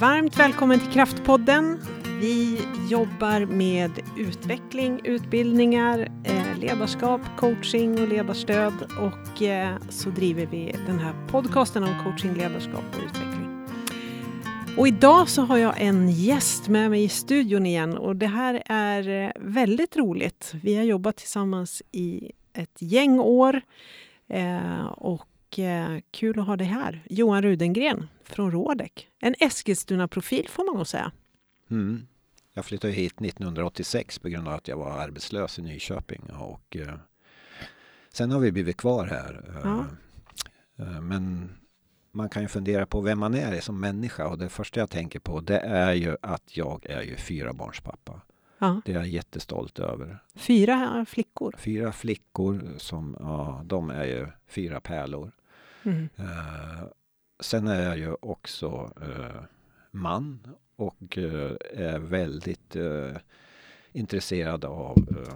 Varmt välkommen till Kraftpodden. Vi jobbar med utveckling, utbildningar, eh, ledarskap, coaching och ledarstöd och eh, så driver vi den här podcasten om coaching, ledarskap och utveckling. Och idag så har jag en gäst med mig i studion igen och det här är eh, väldigt roligt. Vi har jobbat tillsammans i ett gäng år och kul att ha dig här. Johan Rudengren från Rådek. En Eskilstuna-profil får man nog säga. Mm. Jag flyttade hit 1986 på grund av att jag var arbetslös i Nyköping. Och, eh, sen har vi blivit kvar här. Eh, ja. Eh, men man kan ju fundera på vem man är som människa och det första jag tänker på det är ju att jag är ju fyra barns pappa. Ja. Det är jag jättestolt över. Fyra flickor? Fyra flickor som, ja, de är ju fyra pärlor. Mm. Uh, sen är jag ju också uh, man och uh, är väldigt intresserad av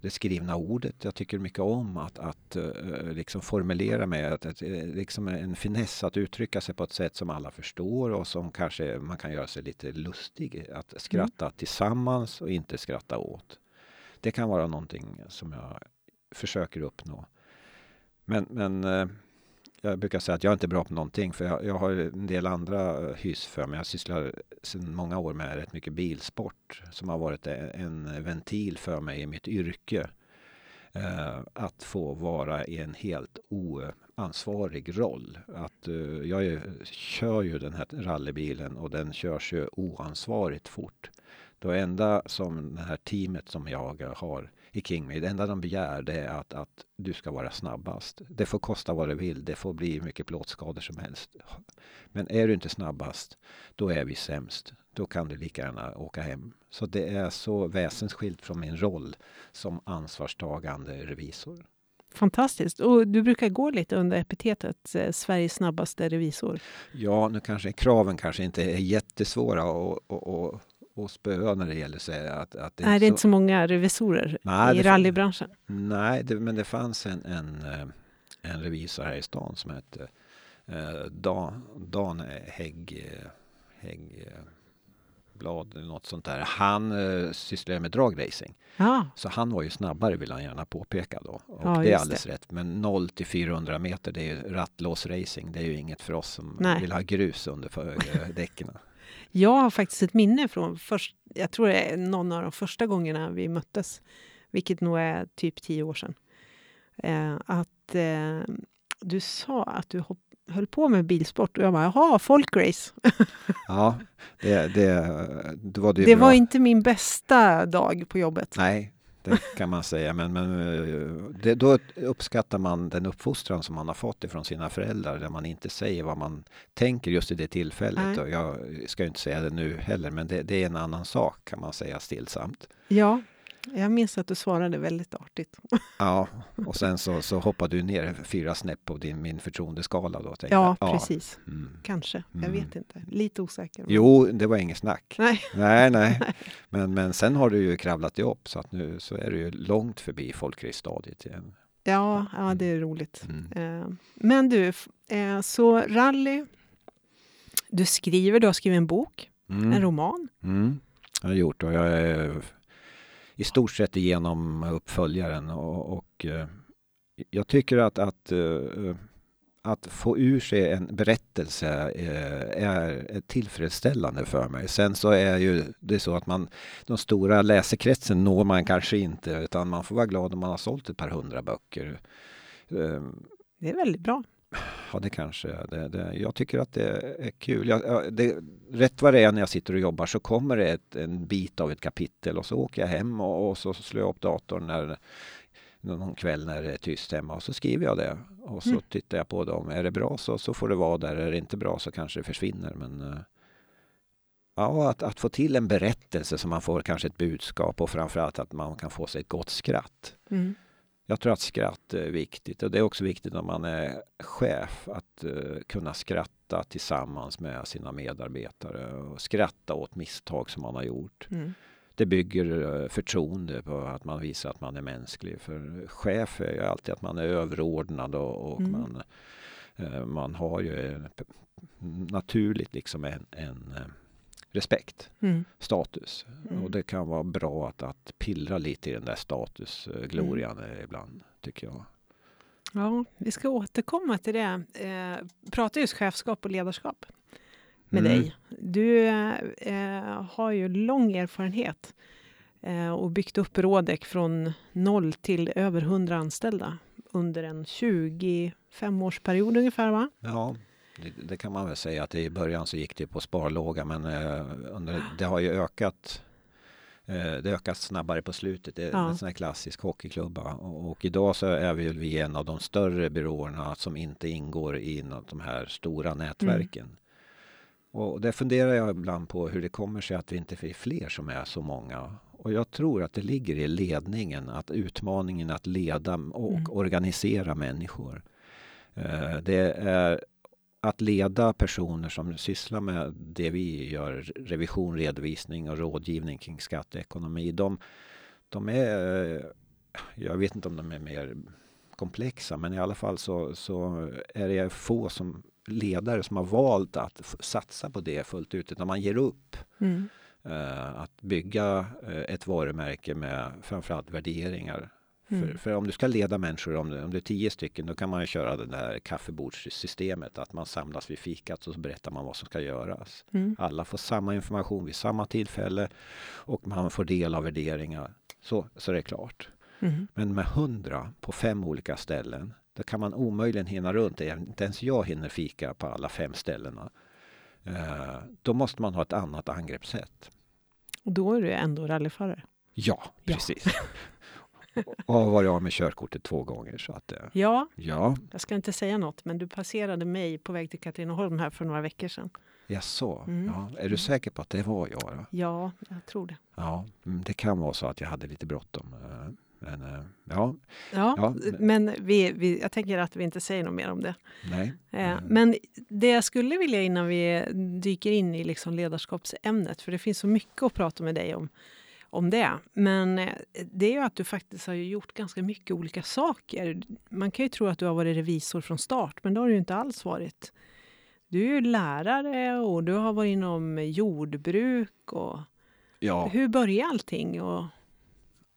det skrivna ordet. Jag tycker mycket om att, att liksom formulera mig, att, att, liksom en finess att uttrycka sig på ett sätt som alla förstår och som kanske man kan göra sig lite lustig. Att skratta mm. tillsammans och inte skratta åt. Det kan vara någonting som jag försöker uppnå. Men, men jag brukar säga att jag inte är bra på någonting för jag, jag har en del andra eh, hyss för mig. Jag sysslar sedan många år med rätt mycket bilsport som har varit eh, en ventil för mig i mitt yrke. Eh, att få vara i en helt oansvarig roll. Att, eh, jag är, kör ju den här rallybilen och den körs ju oansvarigt fort. Det enda som det här teamet som jag har i Kingme. Det enda de begär det är att, att du ska vara snabbast. Det får kosta vad det vill. Det får bli mycket plåtskador som helst. Men är du inte snabbast, då är vi sämst. Då kan du lika gärna åka hem. Så det är så väsensskilt från min roll som ansvarstagande revisor. Fantastiskt. Och du brukar gå lite under epitetet eh, Sveriges snabbaste revisor. Ja, nu kanske kraven kanske inte är jättesvåra att och spöa när det gäller sig. Att, att det, Nej, det är så... inte så många revisorer nej, i rallybranschen. Nej, det, men det fanns en, en, eh, en revisor här i stan som hette eh, Dan, Dan Hägg, Hägg Blad eller något sånt där. Han eh, sysslade med dragracing. Ja. Så han var ju snabbare vill han gärna påpeka då. Och ja, det är alldeles det. rätt. Men 0 till 400 meter det är ju rattlåsracing. Det är ju inget för oss som Nej. vill ha grus under för, däcken. Jag har faktiskt ett minne från först, jag tror det är någon av de första gångerna vi möttes, vilket nog är typ tio år sedan. Eh, att eh, du sa att du hopp, höll på med bilsport och jag bara, jaha, folkrace. ja, det, det, det var det Det bra. var inte min bästa dag på jobbet. Nej, det kan man säga. Men, men eh, det, då uppskattar man den uppfostran som man har fått ifrån sina föräldrar där man inte säger vad man tänker just i det tillfället. Och jag ska inte säga det nu heller, men det, det är en annan sak kan man säga stillsamt. Ja, jag minns att du svarade väldigt artigt. Ja, och sen så, så hoppade du ner fyra snäpp på din, min förtroendeskala då? Ja, jag. precis. Mm. Kanske. Jag mm. vet inte. Lite osäker. Jo, det var inget snack. Nej. Nej, nej. Men, men sen har du ju kravlat dig upp så att nu så är du ju långt förbi folkracestadiet igen. Ja, ja, det är roligt. Mm. Eh, men du, eh, så rally. Du skriver, du har skrivit en bok, mm. en roman. Mm. Jag har gjort och jag är i stort sett igenom uppföljaren och, och eh, jag tycker att, att eh, att få ur sig en berättelse eh, är tillfredsställande för mig. Sen så är ju det så att man, de stora läsekretsen når man kanske inte utan man får vara glad om man har sålt ett par hundra böcker. Det är väldigt bra. Ja, det kanske det, det, Jag tycker att det är kul. Jag, det, rätt vad det är när jag sitter och jobbar så kommer det ett, en bit av ett kapitel och så åker jag hem och, och så slår jag upp datorn när, någon kväll när det är tyst hemma och så skriver jag det. Och så mm. tittar jag på dem. Är det bra så, så får det vara där. Är det inte bra så kanske det försvinner. Men eh, ja, att, att få till en berättelse så man får kanske ett budskap och framförallt att man kan få sig ett gott skratt. Mm. Jag tror att skratt är viktigt och det är också viktigt när man är chef att uh, kunna skratta tillsammans med sina medarbetare och skratta åt misstag som man har gjort. Mm. Det bygger uh, förtroende på att man visar att man är mänsklig. För chef är ju alltid att man är överordnad och, och mm. man eh, man har ju naturligt liksom en, en eh, respekt, mm. status. Mm. Och det kan vara bra att, att pillra lite i den där statusglorian mm. ibland, tycker jag. Ja, vi ska återkomma till det. Eh, prata just chefskap och ledarskap med mm. dig. Du eh, har ju lång erfarenhet eh, och byggt upp Rådek från noll till över 100 anställda under en 25-årsperiod ungefär, va? Ja, det, det, kan man väl säga att i början så gick det på sparlåga men eh, under, det har ju ökat eh, det ökat snabbare på slutet. Det är ja. en sån här klassisk hockeyklubba. Och, och, idag så är vi, vi en av de större byråerna som inte ingår i de här stora nätverken. Mm. Och det funderar jag ibland på hur det kommer sig att vi inte är fler som är så många. Och jag tror att det ligger i ledningen, att utmaningen att leda och mm. organisera människor. Eh, det är att leda personer som sysslar med det vi gör, revision, redovisning och rådgivning kring skatteekonomi. De, de är, jag vet inte om de är mer komplexa, men i alla fall så, så är det få som ledare som har valt att satsa på det fullt ut, utan man ger upp. Mm. Uh, att bygga uh, ett varumärke med framförallt värderingar. Mm. För, för, om du ska leda människor, om om det är tio stycken, då kan man köra det där kaffebordssystemet. Att man samlas vid fikat och så berättar man vad som ska göras. Mm. Alla får samma information vid samma tillfälle och man får del av värderingar. Så, så är det klart. Mm. Men med hundra på fem olika ställen, då kan man omöjligen hinna runt. Inte ens jag hinner fika på alla fem ställena. Eh, då måste man ha ett annat angreppssätt. Och då är du ändå rallyförare? Ja, precis. Ja. Och har varit av med körkortet två gånger. Så att, eh, ja, ja, jag ska inte säga något, men du passerade mig på väg till Katrineholm här för några veckor sedan. Jaså, mm. ja. är du säker på att det var jag? Då? Ja, jag tror det. Ja, mm, det kan vara så att jag hade lite bråttom. Eh, men, eh, ja. Ja, ja, men vi, vi, jag tänker att vi inte säger något mer om det. Nej. Eh, men det jag skulle vilja innan vi dyker in i liksom ledarskapsämnet, för det finns så mycket att prata med dig om, om det. Men eh, det är ju att du faktiskt har gjort ganska mycket olika saker. Man kan ju tro att du har varit revisor från start, men det har du ju inte alls varit. Du är ju lärare och du har varit inom jordbruk. Och ja. Hur började allting? Och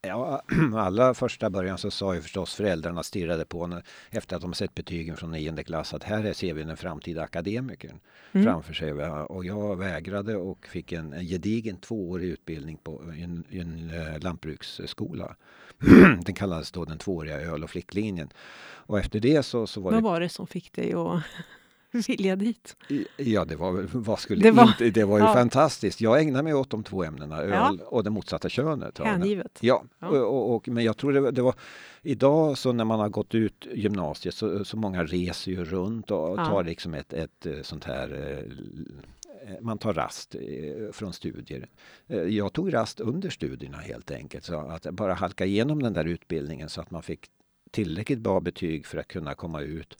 Ja, allra första början så sa ju förstås föräldrarna stirrade på när, efter att de sett betygen från nionde klass att här ser vi den framtida akademikern mm. framför sig. Och jag vägrade och fick en, en gedigen tvåårig utbildning på en, en uh, lantbruksskola. den kallades då den tvååriga öl och flicklinjen. Och efter det så, så var Vad det... var det som fick dig att vilja dit? Ja, det var, vad skulle det var, inte, det var ju ja. fantastiskt. Jag ägnade mig åt de två ämnena, öl ja. och det motsatta könet. Hängivet. Ja, ja. Och, och, men jag tror det, det, var idag så när man har gått ut gymnasiet så, så många reser ju runt och tar liksom ett, ett eh, sånt här eh, man tar rast eh, från studier. Jag tog rast under studierna helt enkelt. Så att bara halka igenom den där utbildningen så att man fick tillräckligt bra betyg för att kunna komma ut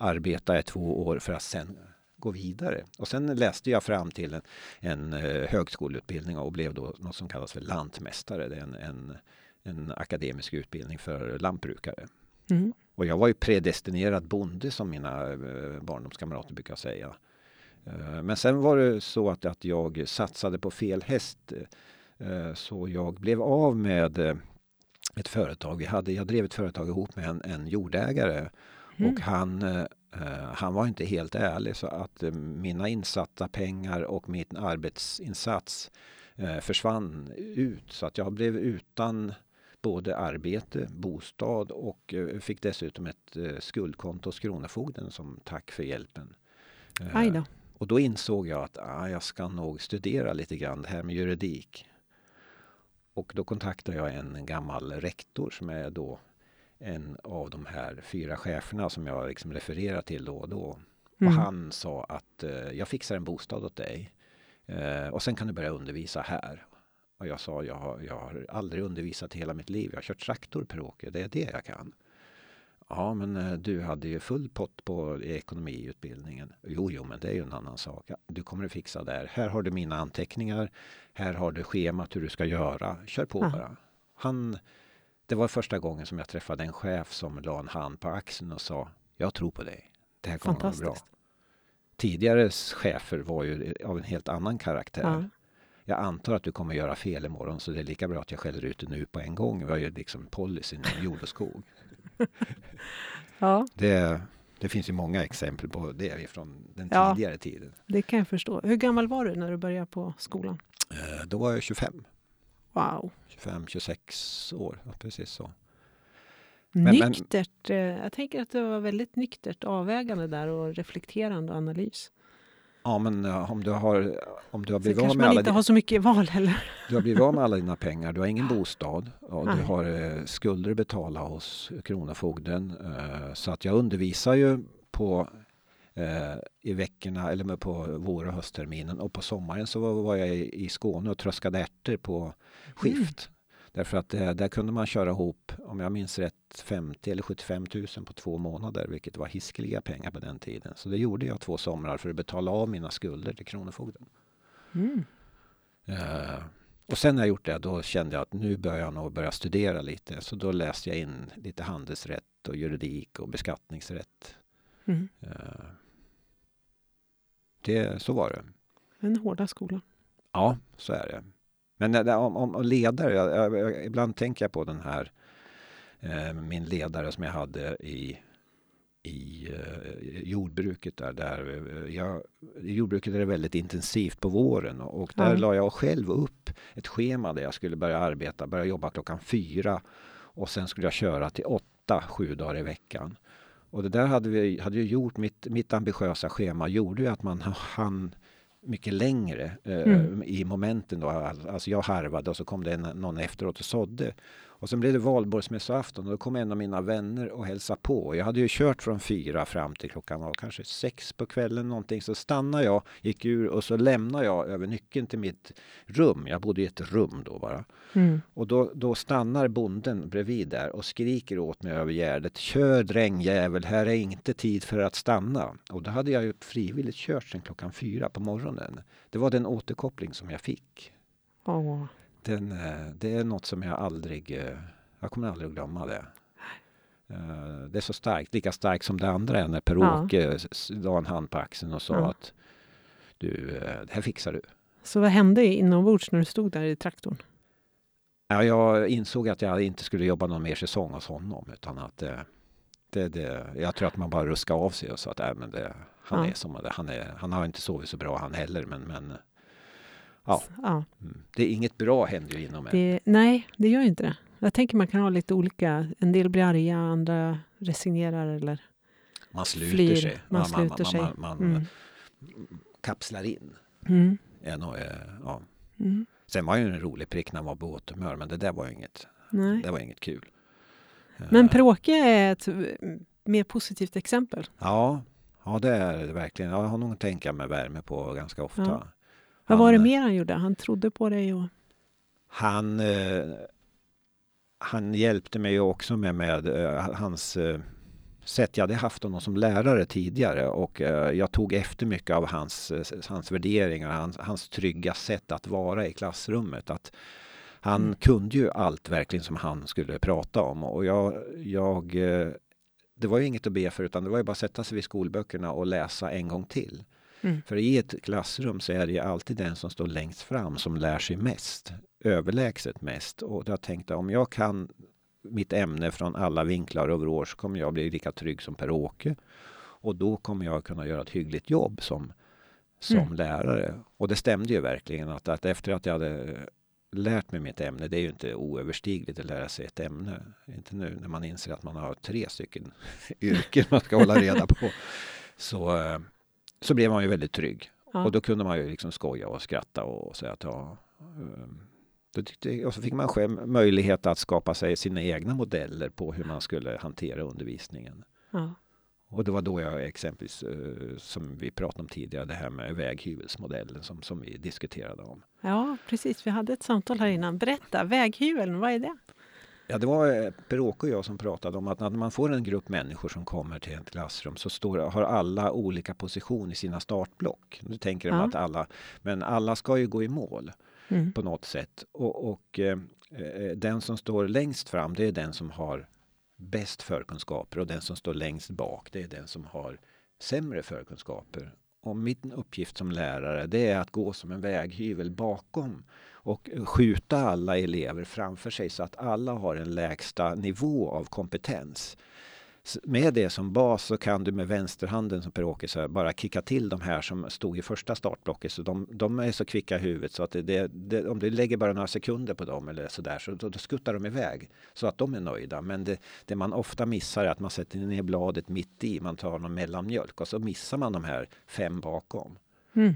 arbeta i två år för att sen gå vidare. Och sen läste jag fram till en, en eh, högskoleutbildning och blev då något som kallas för lantmästare. Det är en, en, en akademisk utbildning för lantbrukare. Mm. Och jag var ju predestinerad bonde som mina eh, barndomskamrater brukar säga. Eh, men sen var det så att, att jag satsade på fel häst. Så jag blev av med ett företag. Vi hade, jag drev ett företag ihop med en, en jordägare Mm. Och han, eh, han var inte helt ärlig så att eh, mina insatta pengar och min arbetsinsats eh, försvann ut. Så att jag blev utan både arbete, bostad och eh, fick dessutom ett eh, skuldkonto hos Kronofogden som tack för hjälpen. Eh, och då insåg jag att ah, jag ska nog studera lite grann det här med juridik. Och då kontaktade jag en gammal rektor som är då en av de här fyra cheferna som jag liksom refererar till då och då. Mm. Och han sa att eh, jag fixar en bostad åt dig eh, och sen kan du börja undervisa här. Och jag sa jag har, jag har aldrig undervisat hela mitt liv. Jag har kört traktor per åker. Det är det jag kan. Ja, men eh, du hade ju full pott på ekonomiutbildningen. Jo, jo, men det är ju en annan sak. Du kommer att fixa där. Här har du mina anteckningar. Här har du schemat hur du ska göra. Kör på ja. bara. Han det var första gången som jag träffade en chef som la en hand på axeln och sa Jag tror på dig. det här kommer att vara bra. Tidigare chefer var ju av en helt annan karaktär. Ja. Jag antar att du kommer göra fel imorgon så det är lika bra att jag skäller ut det nu på en gång. Vi har ju liksom policyn inom jord och skog. ja. det, det finns ju många exempel på det från den ja, tidigare tiden. Det kan jag förstå. Hur gammal var du när du började på skolan? Eh, då var jag 25. Wow. 25-26 år, ja, precis så. Men, nyktert. Men, eh, jag tänker att det var väldigt nyktert avvägande där och reflekterande och analys. Ja, men om du har, om du har blivit av med alla... inte har så mycket val heller. Du har blivit av med alla dina pengar, du har ingen bostad och du har eh, skulder att betala hos Kronofogden. Eh, så att jag undervisar ju på eh, i veckorna eller på vår och höstterminen och på sommaren så var, var jag i, i Skåne och tröskade ärtor på skift. Mm. Därför att eh, där kunde man köra ihop, om jag minns rätt, 50 eller 75 000 på två månader, vilket var hiskeliga pengar på den tiden. Så det gjorde jag två somrar för att betala av mina skulder till Kronofogden. Mm. Uh, och sen när jag gjort det, då kände jag att nu börjar jag nog börja studera lite. Så då läste jag in lite handelsrätt och juridik och beskattningsrätt. Mm. Uh, det, så var det. Den hårda skolan. Ja, så är det. Men om, om ledare, jag, jag, ibland tänker jag på den här eh, min ledare som jag hade i i eh, jordbruket där. där eh, jag, I jordbruket är det väldigt intensivt på våren och, och där mm. la jag själv upp ett schema där jag skulle börja arbeta, börja jobba klockan fyra och sen skulle jag köra till åtta, sju dagar i veckan. Och det där hade, vi, hade ju gjort, mitt, mitt ambitiösa schema gjorde ju att man hann mycket längre eh, mm. i momenten. Då. Alltså jag harvade och så kom det en, någon efteråt och sådde. Och sen blev det valborgsmässoafton och då kom en av mina vänner och hälsade på. Jag hade ju kört från fyra fram till klockan var kanske sex på kvällen någonting. Så stannade jag, gick ur och så lämnade jag över nyckeln till mitt rum. Jag bodde i ett rum då bara. Mm. Och då, då stannar bonden bredvid där och skriker åt mig över gärdet. Kör drängjävel, här är inte tid för att stanna. Och då hade jag ju frivilligt kört sedan klockan fyra på morgonen. Det var den återkoppling som jag fick. Oh den, eh, det är något som jag aldrig, eh, jag kommer aldrig att glömma det. Eh, det är så starkt, lika starkt som det andra är när Per-Åke ja. la en hand på axeln och sa ja. att du, det här fixar du. Så vad hände inombords när du stod där i traktorn? Ja, jag insåg att jag inte skulle jobba någon mer säsong hos honom utan att det, det, det jag tror att man bara ruskade av sig och sa att äh, men det, han ja. är som han är. Han har inte sovit så bra han heller men, men Ja. ja. Mm. Det är inget bra händer ju inom en. nej, det gör inte det. Jag tänker man kan ha lite olika. En del blir arga, andra resignerar eller man sluter flyr. sig. Man, man sluter man, sig. Man, man mm. kapslar in. Mm. Nog, ja. Mm. Sen var ju en rolig prick när han var på återhumör, men det där var inget, Nej. det var inget kul. Men eh. Pråke är ett mer positivt exempel. Ja, ja det är det verkligen. Jag har nog tänka med värme på ganska ofta. Ja. Vad var det mer han gjorde? Han trodde på dig? Och... Han, eh, han hjälpte mig också med, med eh, hans eh, sätt. Jag hade haft honom som lärare tidigare och eh, jag tog efter mycket av hans, eh, hans värderingar, hans, hans trygga sätt att vara i klassrummet. Att han mm. kunde ju allt verkligen som han skulle prata om och jag, jag eh, det var ju inget att be för utan det var ju bara att sätta sig vid skolböckerna och läsa en gång till. Mm. För i ett klassrum så är det ju alltid den som står längst fram som lär sig mest, överlägset mest. Och jag tänkte om jag kan mitt ämne från alla vinklar och vrår så kommer jag bli lika trygg som Per-Åke. Och då kommer jag kunna göra ett hyggligt jobb som, som mm. lärare. Och det stämde ju verkligen att, att efter att jag hade lärt mig mitt ämne, det är ju inte oöverstigligt att lära sig ett ämne. Inte nu när man inser att man har tre stycken yrken man ska hålla reda på. Så eh, så blev man ju väldigt trygg. Ja. Och då kunde man ju liksom skoja och skratta och säga att ja, ehm, då tyckte, och så fick man själv möjlighet att skapa sig sina egna modeller på hur man skulle hantera undervisningen. Ja. Och det var då jag exempelvis, eh, som vi pratade om tidigare, det här med väghyvelsmodellen som, som vi diskuterade om. Ja, precis. Vi hade ett samtal här innan. Berätta, väghyveln, vad är det? Ja, det var eh, Per-Åke och jag som pratade om att när man får en grupp människor som kommer till ett klassrum så står, har alla olika position i sina startblock. Nu tänker de ja. att alla, men alla ska ju gå i mål mm. på något sätt. Och, och eh, eh, den som står längst fram, det är den som har bäst förkunskaper och den som står längst bak, det är den som har sämre förkunskaper. Och min uppgift som lärare det är att gå som en väghyvel bakom och skjuta alla elever framför sig så att alla har en lägsta nivå av kompetens med det som bas så kan du med vänsterhanden som Per-Åke bara kicka till de här som stod i första startblocket. Så de, de är så kvicka i huvudet så att det, det, om du lägger bara några sekunder på dem eller sådär så då, då skuttar de iväg så att de är nöjda. Men det, det, man ofta missar är att man sätter ner bladet mitt i. Man tar någon mellanmjölk och så missar man de här fem bakom. Mm.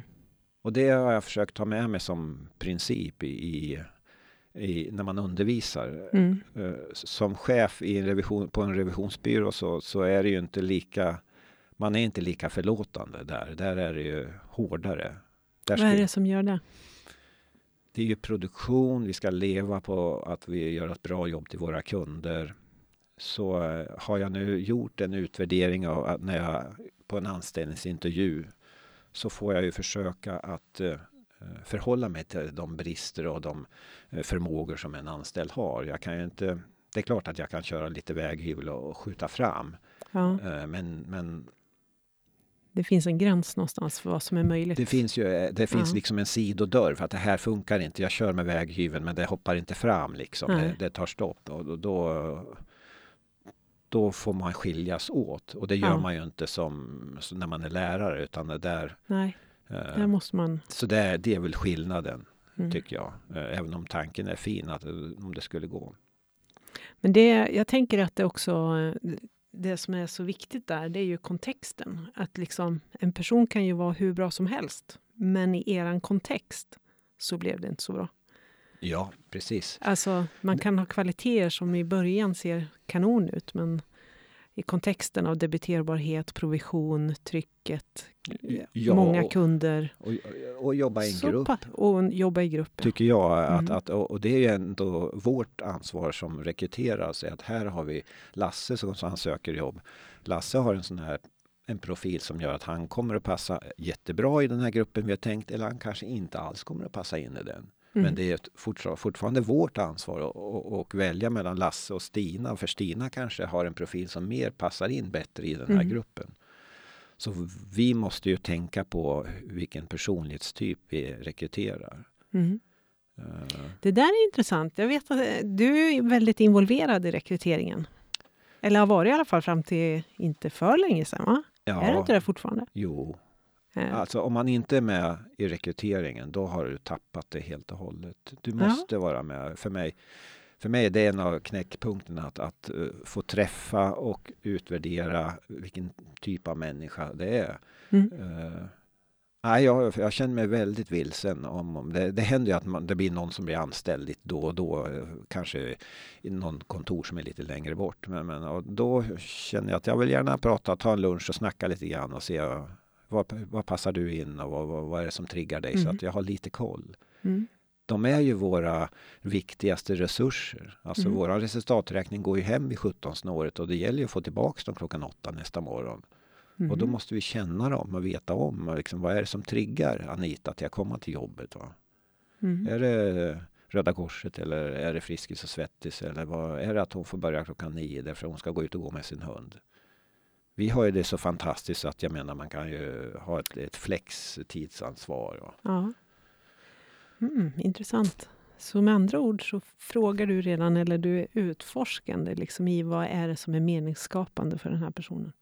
Och det har jag försökt ta med mig som princip i, i i, när man undervisar. Mm. Eh, som chef i en revision, på en revisionsbyrå så, så är det ju inte lika man är inte lika förlåtande där. Där är det ju hårdare. Där Vad är det som gör det? Det är ju produktion, vi ska leva på att vi gör ett bra jobb till våra kunder. Så eh, har jag nu gjort en utvärdering av när jag på en anställningsintervju så får jag ju försöka att eh, förhålla mig till de brister och de eh, förmågor som en anställd har. Jag kan ju inte, det är klart att jag kan köra lite väghyvel och skjuta fram. Ja. Eh, men, men det finns en gräns någonstans för vad som är möjligt. Det finns ju det finns ja. liksom en sidodörr för att det här funkar inte. Jag kör med väghyveln men det hoppar inte fram liksom. Det, det, tar stopp och då, då får man skiljas åt och det gör ja. man ju inte som, som, när man är lärare utan det där Nej. Där eh, måste man... Så det är, det är väl skillnaden, mm. tycker jag. Eh, även om tanken är fin, att, om det skulle gå. Men det, jag tänker att det också, det som är så viktigt där, det är ju kontexten. Att liksom, en person kan ju vara hur bra som helst, men i eran kontext så blev det inte så bra. Ja, precis. Alltså, man kan ha kvaliteter som i början ser kanon ut, men i kontexten av debiterbarhet, provision, trycket, ja, många kunder. Och, och, och jobba i en grupp. Och jobba i grupp. Tycker jag. Att, mm. att, och det är ju ändå vårt ansvar som rekryterar. Att här har vi Lasse som han söker jobb. Lasse har en sån här en profil som gör att han kommer att passa jättebra i den här gruppen vi har tänkt. Eller han kanske inte alls kommer att passa in i den. Mm. Men det är fortfarande vårt ansvar att välja mellan Lasse och Stina. För Stina kanske har en profil som mer passar in bättre i den här mm. gruppen. Så vi måste ju tänka på vilken personlighetstyp vi rekryterar. Mm. Uh. Det där är intressant. Jag vet att eh, du är väldigt involverad i rekryteringen. Eller har varit i alla fall fram till inte för länge sedan, va? Ja. Är du inte det fortfarande? Jo, Alltså om man inte är med i rekryteringen, då har du tappat det helt och hållet. Du måste ja. vara med. För mig, för mig är det en av knäckpunkterna att, att uh, få träffa och utvärdera vilken typ av människa det är. Mm. Uh, nej, jag, jag känner mig väldigt vilsen. Om, om det, det händer ju att man, det blir någon som blir anställd lite då och då. Kanske i någon kontor som är lite längre bort. Men, men då känner jag att jag vill gärna prata, ta en lunch och snacka lite grann och se var, var passar du in och vad, vad, vad, är det som triggar dig? Mm. Så att jag har lite koll. Mm. De är ju våra viktigaste resurser. Alltså mm. våran resultaträkning går ju hem vid 17 året och det gäller ju att få tillbaka dem klockan åtta nästa morgon. Mm. Och då måste vi känna dem och veta om liksom, vad är det som triggar Anita till att komma till jobbet. Va? Mm. Är det Röda Korset eller är det Friskis och Svettis eller vad, är det att hon får börja klockan nio därför att hon ska gå ut och gå med sin hund? Vi har ju det så fantastiskt att jag menar man kan ju ha ett, ett flex tidsansvar. Ja. Mm, intressant. Så med andra ord så frågar du redan eller du är utforskande liksom i vad är det som är meningsskapande för den här personen?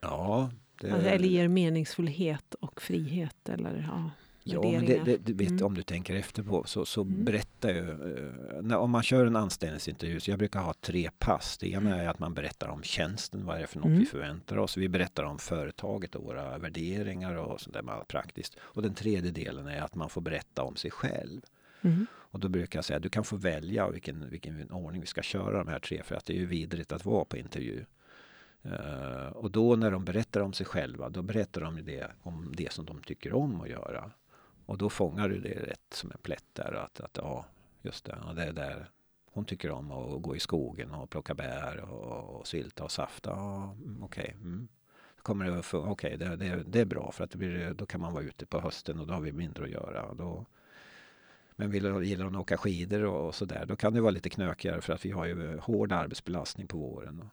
Ja. Det... Alltså, eller ger meningsfullhet och frihet eller ja. Ja, men det, det, du vet, mm. om du tänker efter på så, så mm. berättar ju, eh, när, om man kör en anställningsintervju, så jag brukar ha tre pass. Det ena är att man berättar om tjänsten, vad är det för något mm. vi förväntar oss. Vi berättar om företaget och våra värderingar och sånt där praktiskt. Och den tredje delen är att man får berätta om sig själv. Mm. Och då brukar jag säga, du kan få välja vilken, vilken ordning vi ska köra de här tre, för att det är ju vidrigt att vara på intervju. Uh, och då när de berättar om sig själva, då berättar de det om det som de tycker om att göra. Och då fångar du det rätt som en plätt där. Att, att ja, just det, det är där hon tycker om att gå i skogen och plocka bär och, och sylta och safta. Ja, mm, Okej, okay. mm. kommer det Okej, okay, det, det, det, är bra för att det blir, då kan man vara ute på hösten och då har vi mindre att göra. Då, men vill, gillar hon att åka skidor och, och sådär, då kan det vara lite knökigare för att vi har ju hård arbetsbelastning på våren.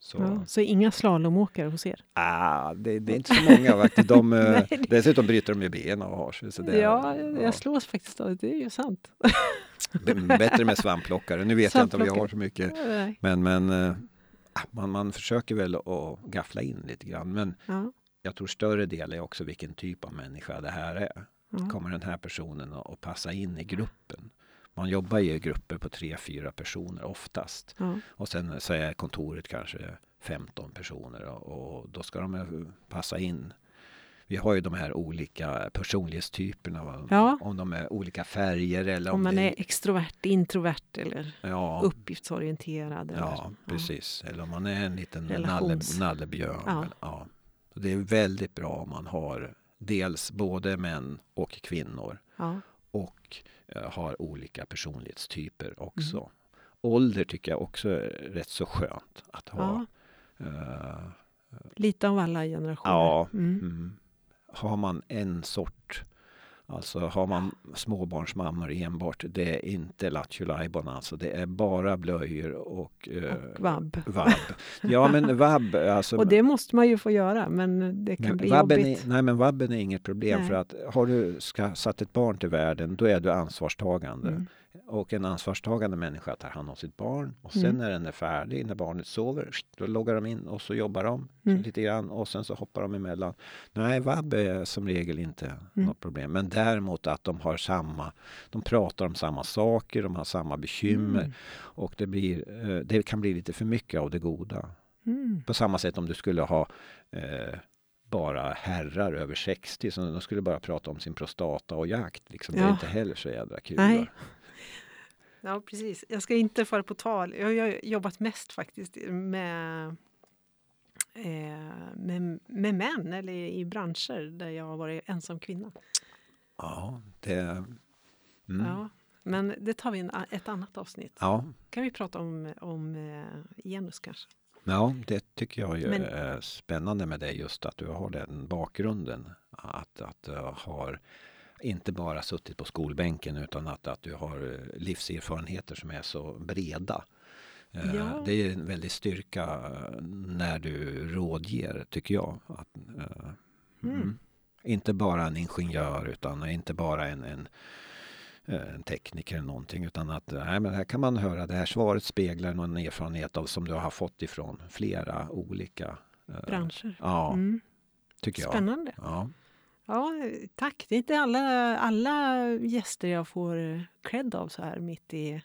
Så, Ja, så inga slalomåkare hos er? ah, det, det är inte så många faktiskt. De, eh, Nej, dessutom bryter de ju ben och har sig. Så det, ja, jag slås faktiskt av det. Det är ju sant. Bättre med svampplockare. Nu vet jag inte om vi har så mycket. Nej. Men, men ah, man, man försöker väl att gaffla in lite grann. Men Ja, jag tror större del är också vilken typ av människa det här är. ja. Kommer den här personen att passa in i gruppen? Man jobbar ju i grupper på tre, fyra personer oftast. Ja. Och sen så är kontoret kanske 15 personer och, och då ska de passa in. Vi har ju de här olika personlighetstyperna. Ja. Om de är olika färger eller Om man det är extrovert, introvert eller ja, uppgiftsorienterad. Eller, Ja, precis. Eller om man är en liten nalle, nallebjörn. Ja. Ja. Så det är väldigt bra om man har dels både män och kvinnor Ja. Eh, har olika personlighetstyper också. Mm. Ålder tycker jag också är rätt så skönt att ha. Ja. Eh, Lite av alla generationer. Ja. Mm. mm. Har man en sort, alltså har man småbarnsmammor enbart, det är inte Lattjo alltså. Det är bara blöjor och, eh, Och vabb. vabb. Ja men vabb, alltså. Och det måste man ju få göra, men det kan men bli vabben jobbigt. är, nej men vabben är inget problem Nej. för att har du ska, satt ett barn till världen då är du ansvarstagande. Mm. Och en ansvarstagande människa tar hand om sitt barn och sen Mm. när den är färdig, när barnet sover, då loggar de in och så jobbar de Mm. lite grann och sen så hoppar de emellan. Nej, vab är som regel inte Mm. något problem. Men däremot att de har samma, de pratar om samma saker, de har samma bekymmer Mm. och det, blir, eh, det kan bli lite för mycket av det goda. Mm. På samma sätt om du skulle ha eh, bara herrar över 60 som de skulle bara prata om sin prostata och jakt. Liksom. Det är Ja. inte heller så jädra kul. Nej. Ja, precis. Jag ska inte föra på tal. Jag har jobbat mest faktiskt med, eh, med, med män eller i branscher där jag har varit ensam kvinna. Ja, det... Mm. Ja. Ja, men det tar vi i ett annat avsnitt. Ja. kan vi prata om, om eh, genus kanske. det tycker jag ju Men- är spännande med dig just att du har den bakgrunden. Att, att du har inte bara suttit på skolbänken utan att, att du har eh, livserfarenheter som är så breda. Eh, Ja. Det är en väldig styrka eh, när du rådger, tycker jag. Att, Mm. mm. Inte bara en ingenjör utan inte bara en, en, en tekniker eller någonting utan att nej, men här kan man höra det här svaret speglar någon erfarenhet av som du har fått ifrån flera olika Branscher. Ja, Mm. tycker jag. Spännande. Ja. Ja, tack. Det är inte alla, alla gäster jag får eh, cred av så här mitt i...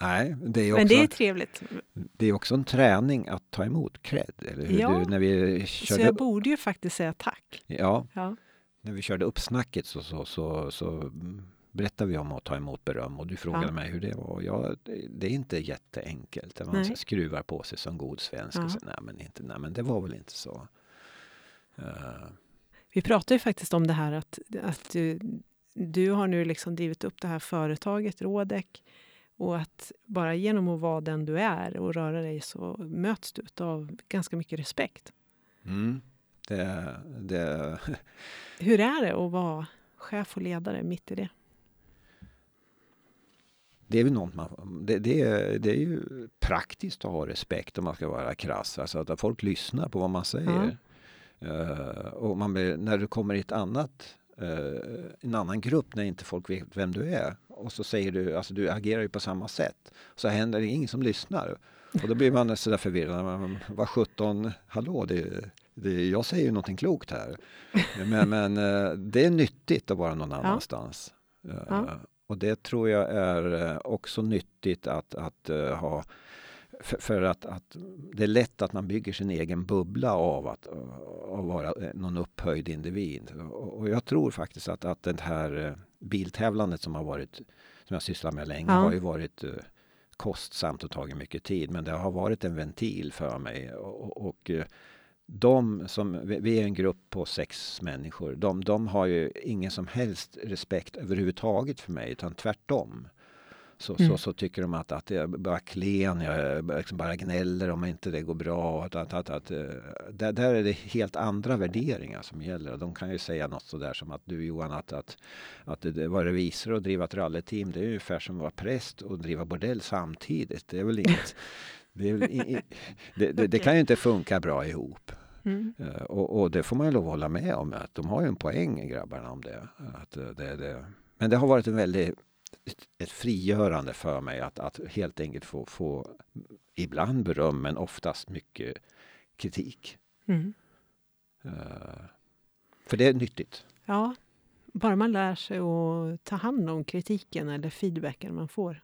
Nej, det är, Men också, det är trevligt. det är också en träning att ta emot cred. Eller hur? Ja. Du, när vi Så körde, jag borde ju faktiskt säga tack. ja, Ja. när vi körde upp snacket så, så, så, så berättade vi om att ta emot beröm och du frågade Ja. mig hur det var. Ja, det, är inte jätteenkelt. Man Nej. skruvar på sig som god svensk Ja. och säger nej men, inte, nej men det var väl inte så. Eh, Vi pratade ju faktiskt om det här att, att du, du har nu liksom drivit upp det här företaget Rådek och att bara genom att vara den du är och röra dig så möts du av ganska mycket respekt. mm, det, det, Hur är det att vara chef och ledare mitt i det? det är något man, det, det, är, det är ju praktiskt att ha respekt om man ska vara krass. Alltså att folk lyssnar på vad man säger. Eh, och man blir, när du kommer i ett annat, eh, en annan grupp när inte folk vet vem du är och så säger du, alltså du agerar ju på samma sätt. Så händer det ingen som lyssnar. Och då blir man sådär förvirrad. Man, Vad sjutton, hallå, det, det, jag säger ju någonting klokt här. Men, men eh, det är nyttigt att vara någon annanstans. Eh, Ja. Och det tror jag är också nyttigt att, att ha för, för att, att det är lätt att man bygger sin egen bubbla av att, av vara eh, någon upphöjd individ. Och, och jag tror faktiskt att, att det här eh, biltävlandet som har varit, som jag sysslar med länge, Ja. har ju varit eh, kostsamt och tagit mycket tid. Men det har varit en ventil för mig. Och, och, de som, vi vi är en grupp på sex människor, de, de har ju ingen som helst respekt överhuvudtaget för mig, utan tvärtom. Så, Mm. så, så tycker de att, att jag är bara klen, jag liksom bara gnäller om inte det går bra. Att, att, att, att, eh, där, där är det helt andra värderingar som gäller. Och de kan ju säga något sådär som att du Johan, att, att, att det var revisor och driva ett rallyteam, det är ungefär som att vara präst och driva bordell samtidigt. Det är väl inget, Det, i, det, det, det, kan ju inte funka bra ihop. Mm. Uh, och, och, det får man ju lov att hålla med om. Att de har ju en poäng, grabbarna, om det. Att uh, det, det. Men det har varit en väldigt, ett frigörande för mig att, att helt enkelt få, få ibland beröm, men oftast mycket kritik. Mm. Uh, för det är nyttigt. Ja, bara man lär sig att ta hand om kritiken eller feedbacken man får.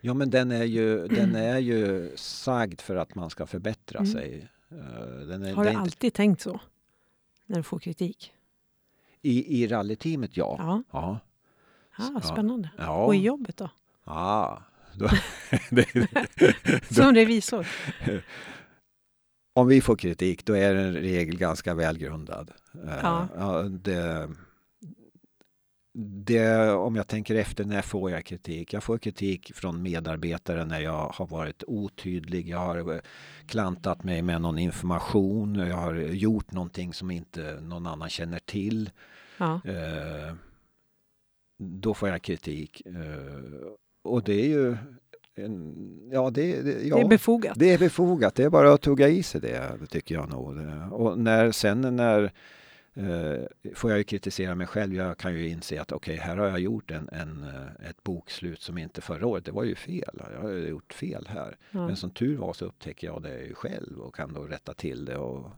Ja, men den är ju, den är ju sagd för att man ska förbättra Mm. sig. Eh, är, Har du inte, alltid tänkt så? När du får kritik? I, I rallyteamet, ja. Ja, Ja. Ah, Ja. spännande. ja. Och i jobbet då? Det, Som revisor? om vi får kritik, då är den i regel ganska välgrundad. Eh, Ja. ja, det, det, om jag tänker efter, när får jag kritik? Jag får kritik från medarbetare när jag har varit otydlig. Jag har eh, klantat mig med någon information. Jag har gjort någonting som inte någon annan känner till. Ja. Eh, då får jag kritik. Eh, och det är ju en, ja, det, det, ja, Det är befogat. det är befogat. Det är bara att tugga i sig det, tycker jag nog. Och när, sen när eh, får jag ju kritisera mig själv. Jag kan ju inse att okej, här har jag gjort en, en, eh, ett bokslut som inte förra året, det var ju fel. Jag har gjort fel här. Ja. Men som tur var så upptäcker jag det själv och kan då rätta till det och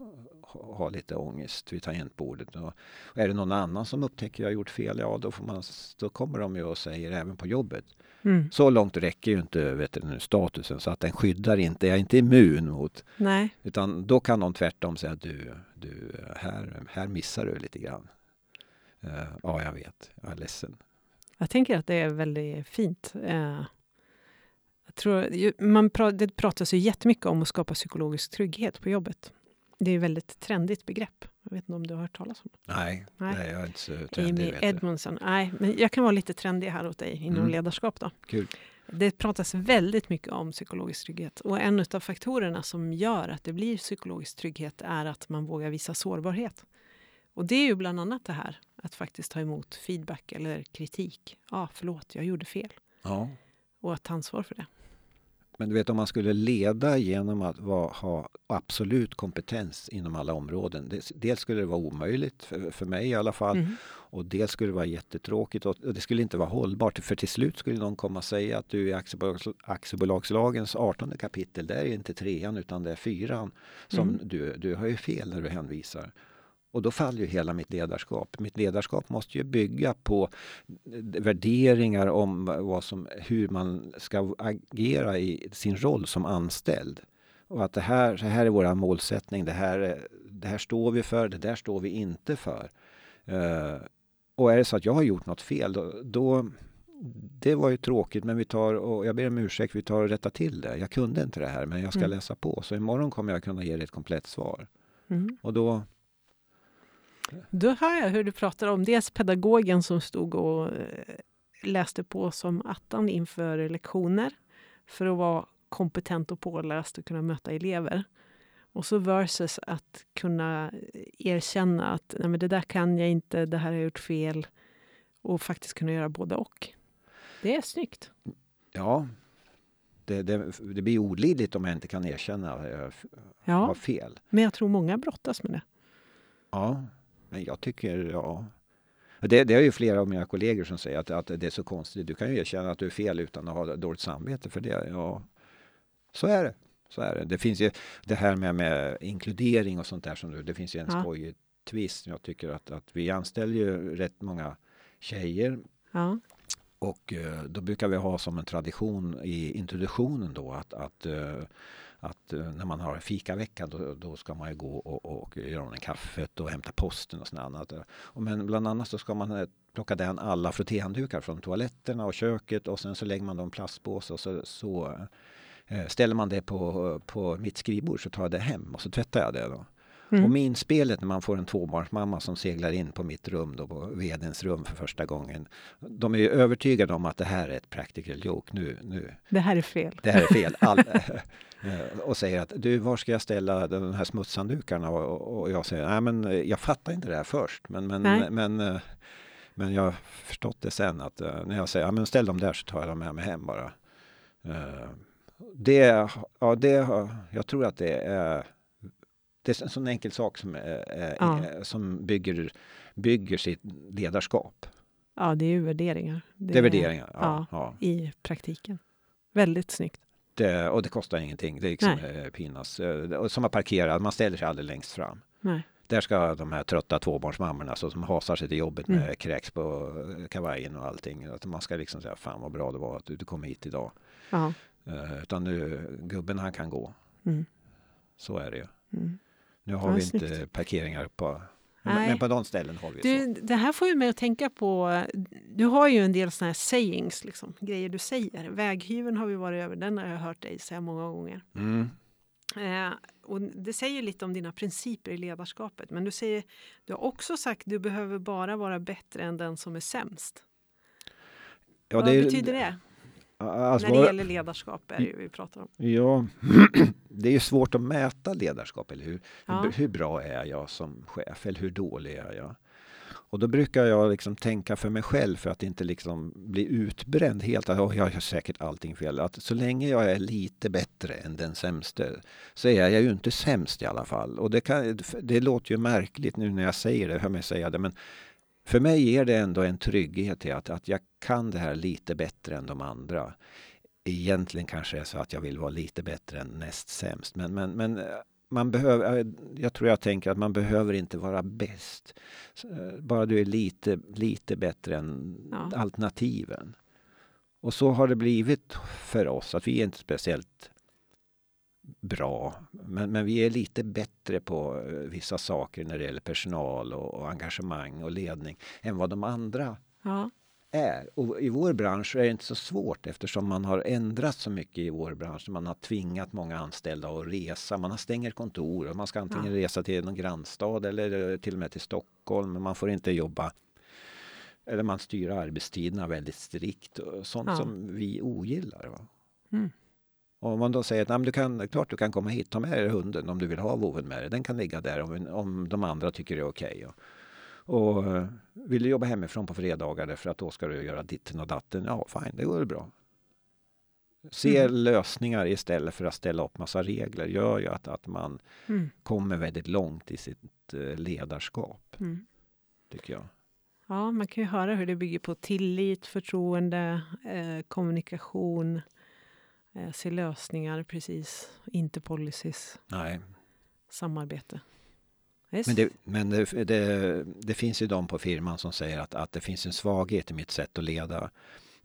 ha, lite ångest vid tangentbordet. Och, och är det någon annan som upptäcker jag har gjort fel, ja då, får man, då kommer de ju och säger även på jobbet. Mm. Så långt räcker ju inte vet du, statusen så att den skyddar inte, jag är inte immun mot Nej, utan då kan de tvärtom säga att du, du här, här missar du lite grann. Eh, ja, jag vet, jag är ledsen. jag tänker att det är väldigt fint. Eh, jag tror, man pra, det pratas ju jättemycket om att skapa psykologisk trygghet på jobbet. Det är ett väldigt trendigt begrepp. Jag vet inte om du har hört talas om det? Nej, Nej. nej. jag är inte så trendig. Amy. Edmondson. Nej, men jag kan vara lite trendig här åt dig inom Mm. ledarskap. Då. Kul. Det pratas väldigt mycket om psykologisk trygghet. Och en av faktorerna som gör att det blir psykologisk trygghet är att man vågar visa sårbarhet. Och det är ju bland annat det här att faktiskt ta emot feedback eller kritik. Ja, ah, förlåt, jag gjorde fel. Ja. Och att ta ansvar för det. Men du vet om man skulle leda genom att vara, ha absolut kompetens inom alla områden. Det, dels skulle det vara omöjligt, för, för mig i alla fall. Mm. Och dels skulle det vara jättetråkigt och och det skulle inte vara hållbart. För till slut skulle någon komma och säga att du i aktiebolags, aktiebolagslagens 18 kapitel, där är inte trean utan det är fyran. Som Mm. du, du har ju fel när du hänvisar. Och då faller ju hela mitt ledarskap. Mitt ledarskap måste ju bygga på värderingar om vad som, hur man ska agera i sin roll som anställd. Och att det här, det här är vår målsättning, det här, är- det här står vi för, det där står vi inte för. Eh, och är det så att jag har gjort något fel, då, då det var ju tråkigt, men vi tar och jag ber om ursäkt, vi tar och rättar till det. Jag kunde inte det här, men jag ska Mm. läsa på. Så imorgon kommer jag kunna ge dig ett komplett svar. Mm. Och då, Då hör jag hur du pratar om dels pedagogen som stod och eh, läste på som attan inför lektioner för att vara kompetent och påläst och kunna möta elever. Och så versus att kunna erkänna att Nej, men det där kan jag inte, det här har jag gjort fel och faktiskt kunna göra både och. Det är snyggt. ja, det, det, det blir olidligt om jag inte kan erkänna att jag har Ja, fel. men jag tror många brottas med det. Ja, men jag tycker, ja. Det, det är ju flera av mina kollegor som säger att, att det är så konstigt. Du kan ju erkänna att du är fel utan att ha dåligt samvete för det. Ja, så är det. Så är det. Det finns ju det här med, med inkludering och sånt där. Som du, det finns ju en Ja. skojig twist. Jag tycker att, att vi anställer ju rätt många tjejer Ja, och eh, då brukar vi ha som en tradition i introduktionen då att, att, eh, att eh, när man har fikavecka då, då ska man ju gå och, och göra en kaffet och hämta posten och sånt annat. Och men bland annat så ska man eh, plocka den alla frottéhanddukar från toaletterna och köket och sen så lägger man dem i plastpåse och så, så eh, ställer man det på, på mitt skrivbord så tar jag det hem och så tvättar jag det då. Mm. Och minspelet när man får en tvåbarnsmamma som seglar in på mitt rum då, på vdns rum för första gången. De är ju övertygade om att det här är ett practical joke. Nu, nu, det här är fel. det här är fel. All, eh, och säger att du, var ska jag ställa de här smutshanddukarna? Och, och jag säger, nej men eh, jag fattar inte det här först. Men, men, Nej. men, eh, men jag har förstått det sen att när jag säger, ja men ställ dem där så tar jag dem med mig hem bara. Det, ja, det, jag tror att det är, det är en sån enkel sak som, är, ja. som bygger, bygger sitt ledarskap. Ja, det är ju värderingar. Det, det är värderingar, ja, ja, I praktiken. Väldigt snyggt. Det, och det kostar ingenting. Det är liksom eh, pinas. Eh, som att parkera, man ställer sig aldrig längst fram. Nej. Där ska de här trötta tvåbarnsmammorna så som hasar sig till jobbet med mm. kräks på kavajen och allting. Att man ska liksom säga, fan vad bra det var att du, du kom hit idag. Ja. Uh, utan nu, gubben han kan gå. Mm. Så är det ju. Mm. Nu har ja, vi inte snyggt. parkeringar på Nej. Men på de ställen har vi du, så. Det här får ju mig att tänka på... Du har ju en del såna här sayings, liksom, grejer du säger. Väghyveln har vi varit över, den har jag hört dig säga många gånger. Mm. Eh, och det säger lite om dina principer i ledarskapet. Men du, säger, du har också sagt att du behöver bara vara bättre än den som är sämst. Ja, Vad det, betyder det? Alltså, när det gäller ledarskap är det vi pratar om. Ja, det är ju svårt att mäta ledarskap, eller hur? Ja. Hur, hur, bra är jag som chef, eller hur dålig är jag? Och då brukar jag liksom tänka för mig själv för att inte liksom bli utbränd helt. Att oh, jag har säkert allting fel. Att så länge jag är lite bättre än den sämste så är jag ju inte sämst i alla fall. Och det, kan, det låter ju märkligt nu när jag säger det, hör mig säga det. Men för mig ger det ändå en trygghet i att, att jag kan det här lite bättre än de andra. Egentligen kanske det är så att jag vill vara lite bättre än näst sämst. Men, men, men man behöver, jag tror jag tänker att man behöver inte vara bäst. Eh, bara du är lite, lite bättre än ja. alternativen. Och så har det blivit för oss, att vi är inte speciellt bra. Men, men vi är lite bättre på eh, vissa saker när det gäller personal och, och engagemang och ledning än vad de andra ja är. Och i vår bransch är det inte så svårt eftersom man har ändrat så mycket i vår bransch. Man har tvingat många anställda att resa. Man har stänger kontor och man ska antingen ja. resa till någon grannstad eller till och med till Stockholm. Men man får inte jobba eller man styr arbetstiderna väldigt strikt. Sånt ja. som vi ogillar. Mm. Om man då säger att du kan, klart du kan komma hit, ta med dig hunden om du vill ha voven med dig. Den kan ligga där om, om de andra tycker det är okej. Okay. Och eh, vill du jobba hemifrån på fredagar därför att då ska du göra ditten och datten, ja fine, det går bra. Se mm. lösningar istället för att ställa upp massa regler gör ju att, att man mm. kommer väldigt långt i sitt eh, ledarskap. Mm. Tycker jag. Ja, man kan ju höra hur det bygger på tillit, förtroende, eh, kommunikation, eh, se lösningar precis, inte policies. Nej. Samarbete. Men, det, men det, det, det, finns ju de på firman som säger att, att det finns en svaghet i mitt sätt att leda.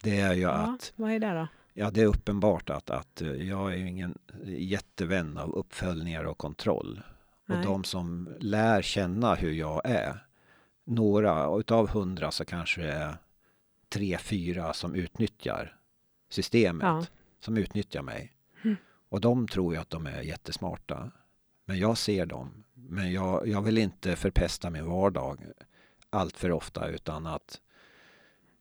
Det är ju ja, att... Vad är det då? Ja, det är uppenbart att, att jag är ingen jättevän av uppföljningar och kontroll. Nej. Och de som lär känna hur jag är, några utav hundra så kanske det är tre, fyra som utnyttjar systemet, ja. Som utnyttjar mig. Mm. Och de tror ju att de är jättesmarta. Men jag ser dem men jag, jag vill inte förpesta min vardag allt för ofta utan att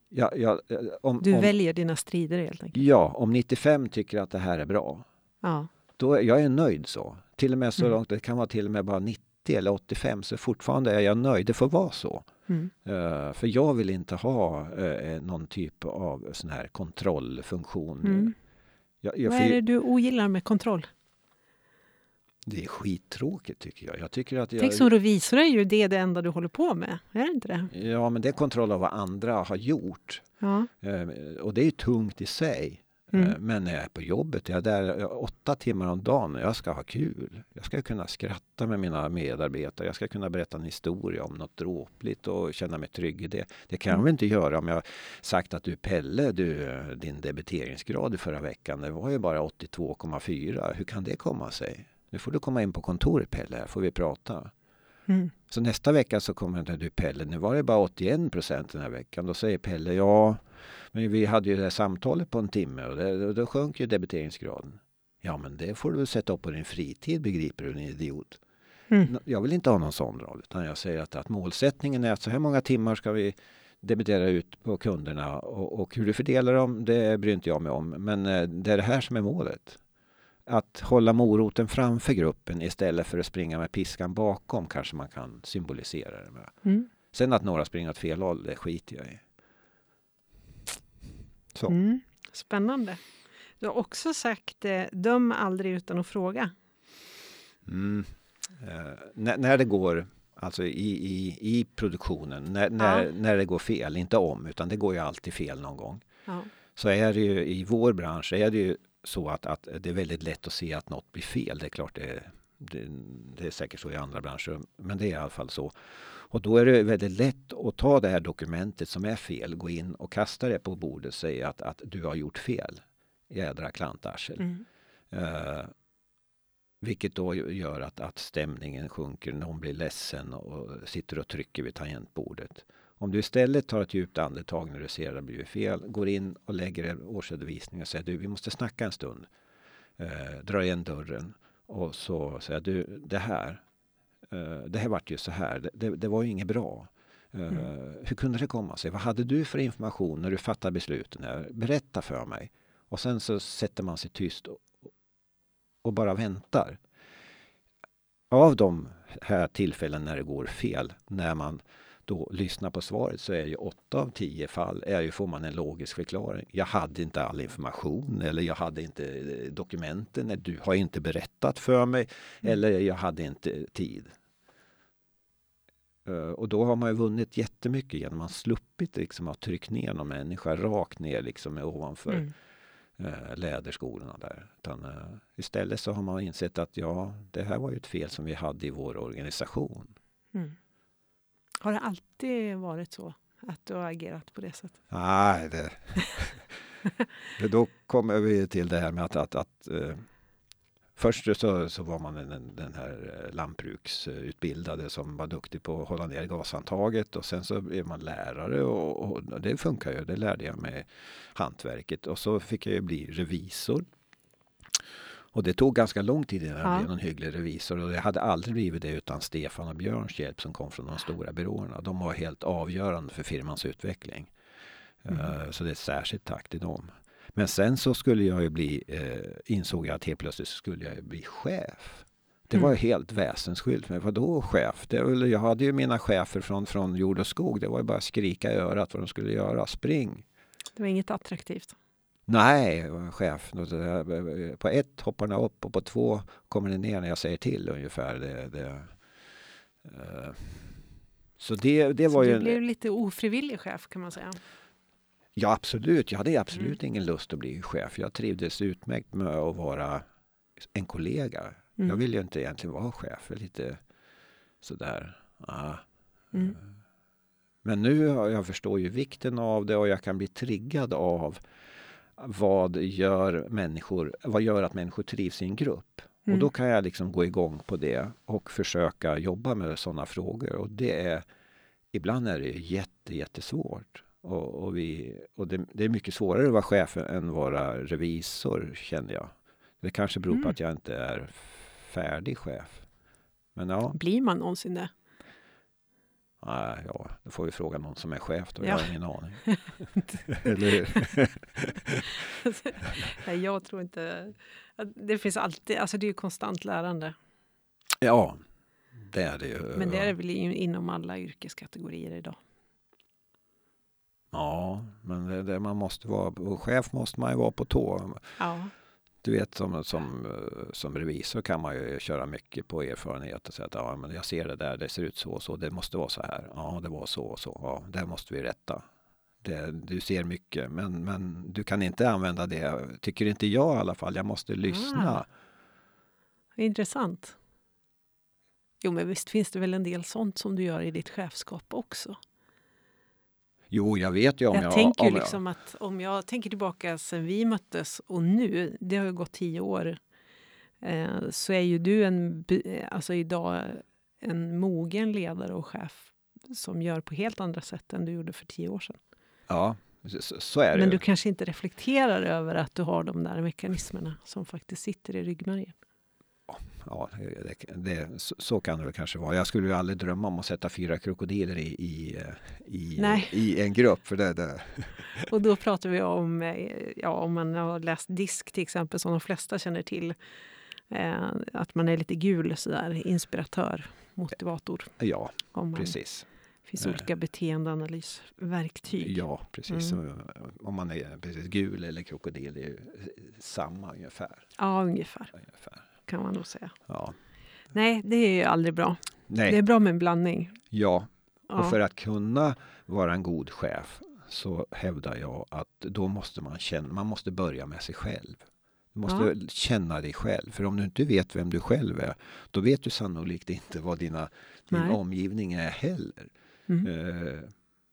jag, jag, om, du om, väljer dina strider helt enkelt? Ja, om 95 tycker att det här är bra. Ja. Då, jag är nöjd så. Till och med så mm. långt, det kan vara till och med bara 90 eller 85 så fortfarande är jag nöjd. Det får vara så. Mm. Uh, för jag vill inte ha uh, någon typ av sån här kontrollfunktion. Mm. Jag, jag Vad är det du ogillar med kontroll? Det är skittråkigt tycker jag. jag, tycker att jag... Tänk som revisor är ju det det enda du håller på med. Är det inte det? Ja, men det är kontroll av vad andra har gjort. Ja. Eh, och det är ju tungt i sig. Mm. Eh, men när jag är på jobbet, jag är där åtta timmar om dagen. Jag ska ha kul. Jag ska kunna skratta med mina medarbetare. Jag ska kunna berätta en historia om något dråpligt och känna mig trygg i det. Det kan jag mm. väl inte göra om jag sagt att du Pelle, du, din debiteringsgrad i förra veckan, det var ju bara 82,4. Hur kan det komma sig? Nu får du komma in på kontoret Pelle, här får vi prata. Mm. Så nästa vecka så kommer du Pelle, nu var det bara 81 procent den här veckan. Då säger Pelle, ja, men vi hade ju det här samtalet på en timme och det, då sjönk ju debiteringsgraden. Ja, men det får du sätta upp på din fritid, begriper du, din idiot. Mm. Jag vill inte ha någon sån roll, utan jag säger att, att målsättningen är att så här många timmar ska vi debitera ut på kunderna och, och hur du fördelar dem, det bryr inte jag mig om. Men eh, det är det här som är målet att hålla moroten framför gruppen istället för att springa med piskan bakom kanske man kan symbolisera det med. Mm. Sen att några springer åt fel håll, det skiter jag i. Så. Mm. Spännande. Du har också sagt eh, döm aldrig utan att fråga. Mm. Eh, när, när, det går, alltså i, i, i produktionen, när, när, ja. när det går fel, inte om, utan det går ju alltid fel någon gång. Ja. Så är det ju i vår bransch är det ju så att, att det är väldigt lätt att se att något blir fel. Det är klart det, det, det är säkert så i andra branscher, men det är i alla fall så. Och då är det väldigt lätt att ta det här dokumentet som är fel, gå in och kasta det på bordet och säga att, att du har gjort fel. Jädra klantarsel. Mm. Uh, vilket då gör att, att stämningen sjunker, någon blir ledsen och sitter och trycker vid tangentbordet. Om du istället tar ett djupt andetag när du ser att det blivit fel, går in och lägger en årsredovisning och säger du, vi måste snacka en stund. Eh, drar igen dörren och så säger du, det här, det här vart ju så här, det, det var ju inget bra. Eh, mm. Hur kunde det komma sig? Vad hade du för information när du fattade besluten? Berätta för mig. Och sen så sätter man sig tyst och, och bara väntar. Av de här tillfällen när det går fel, när man då lyssnar på svaret så är ju åtta av tio fall är ju, får man en logisk förklaring. Jag hade inte all information eller jag hade inte eh, dokumenten. Eller du har inte berättat för mig mm. eller jag hade inte tid. Uh, och då har man ju vunnit jättemycket genom att man sluppit liksom att trycka ner någon människa rakt ner liksom ovanför mm. uh, läderskorna där. Utan, uh, istället så har man insett att ja, det här var ju ett fel som vi hade i vår organisation. Mm. Har det alltid varit så att du har agerat på det sättet? Nej, det, då kommer vi till det här med att, att, att Först så, så var man den, den här eh, lantbruksutbildade som var duktig på att hålla ner gashandtaget och sen så blev man lärare och, och, det funkar ju. Det lärde jag mig hantverket och så fick jag ju bli revisor. Och det tog ganska lång tid innan jag blev någon hygglig revisor och jag hade aldrig blivit det utan Stefan och Björns hjälp som kom från de stora byråerna. De var helt avgörande för firmans utveckling. Mm. Uh, så det är ett särskilt tack till dem. Men sen så skulle jag ju bli, uh, insåg jag att helt plötsligt skulle jag bli chef. Det var mm. helt väsensskilt. Men vadå chef? Det var, jag hade ju mina chefer från, från jord och skog. Det var ju bara att skrika i örat vad de skulle göra. Spring! Det var inget attraktivt. Nej, chef. På ett hoppar den upp och på två kommer den ner när jag säger till ungefär. Det, det, uh, så det, det så var ju... du blev lite ofrivillig chef kan man säga? Ja, absolut. Jag hade absolut mm. ingen lust att bli chef. Jag trivdes utmärkt med att vara en kollega. Mm. Jag ville ju inte egentligen vara chef. Lite sådär. Ah. Mm. Men nu jag förstår ju vikten av det och jag kan bli triggad av vad gör människor, vad gör att människor trivs i en grupp? Mm. Och då kan jag liksom gå igång på det och försöka jobba med sådana frågor. Och det är, ibland är det jätte, jättesvårt. Och, och, vi, och det, det, är mycket svårare att vara chef än vara revisor, känner jag. Det kanske beror mm. på att jag inte är färdig chef. Men ja. Blir man någonsin det? Nej, ja, då får vi fråga någon som är chef då. Ja. Jag har ingen aning. Eller hur? jag tror inte... Det finns alltid... Alltså det är ju konstant lärande. Ja, det är det ju. Men det är det väl inom alla yrkeskategorier idag. Ja, men det, det man måste vara... Chef måste man ju vara på tå. Ja. Du vet som, som, som revisor kan man ju köra mycket på erfarenhet och säga att ja, men jag ser det där, det ser ut så och så, det måste vara så här. Ja, det var så och så, ja, det måste vi rätta. Det, du ser mycket, men, men du kan inte använda det, tycker inte jag i alla fall. Jag måste lyssna. Ah, intressant. Jo, men visst finns det väl en del sånt som du gör i ditt chefskap också? Jo, jag vet ju om jag... Jag tänker om liksom jag... att om jag tänker tillbaka sen vi möttes och nu, det har ju gått tio år, eh, så är ju du en, alltså idag en mogen ledare och chef som gör på helt andra sätt än du gjorde för tio år sedan. Ja, så, så är det Men du kanske inte reflekterar över att du har de där mekanismerna som faktiskt sitter i ryggmärgen? Ja, det, det, så kan det väl kanske vara. Jag skulle ju aldrig drömma om att sätta fyra krokodiler i, i, i, i en grupp. För det, det. Och då pratar vi om, ja, om man har läst DISK till exempel, som de flesta känner till. Eh, att man är lite gul, sådär, inspiratör, motivator. Ja, man, precis. Det finns olika beteendeanalysverktyg. Ja, precis. Mm. Om man är precis gul eller krokodil, det är ju samma ungefär. Ja, ungefär. ungefär. Kan man nog säga. Ja. Nej, det är ju aldrig bra. Nej. Det är bra med en blandning. Ja, och ja. för att kunna vara en god chef så hävdar jag att då måste man känna, man måste börja med sig själv. Du måste ja. känna dig själv. För om du inte vet vem du själv är, då vet du sannolikt inte vad dina, din omgivning är heller. Mm. Uh,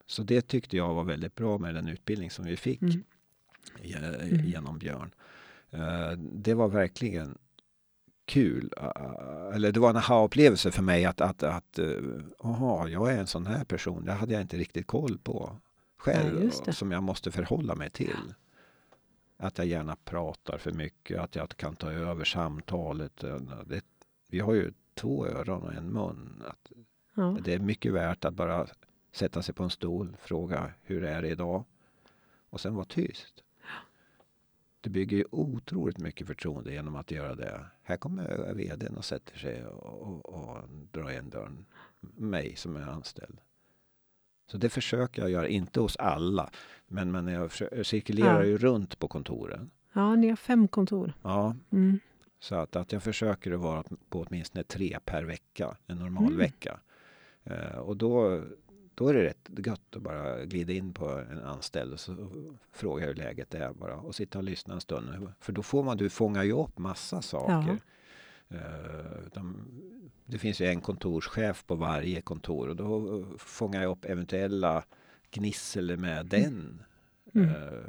så det tyckte jag var väldigt bra med den utbildning som vi fick mm. mm. genom Björn. Uh, det var verkligen kul. Uh, eller det var en aha-upplevelse för mig att, att, att aha, jag är en sån här person. Det hade jag inte riktigt koll på själv. Ja, som jag måste förhålla mig till. Att jag gärna pratar för mycket, att jag kan ta över samtalet. Det, vi har ju två öron och en mun. Att ja. Det är mycket värt att bara sätta sig på en stol, fråga hur är det idag? Och sen vara tyst. Det bygger ju otroligt mycket förtroende genom att göra det. Här kommer vdn och sätter sig och, och, och drar igen dörren. Mig som är anställd. Så det försöker jag göra, inte hos alla. Men, men jag cirkulerar ja. ju runt på kontoren. Ja, ni har fem kontor. Ja. Mm. Så att, att jag försöker att vara på åtminstone tre per vecka, en normal mm. vecka. Uh, och då, då är det rätt gött att bara glida in på en anställd och så fråga hur läget är bara och sitta och lyssna en stund. För då får man, du fångar ju upp massa saker. Ja. De, det finns ju en kontorschef på varje kontor och då fångar jag upp eventuella gnissel med den. Mm. Uh,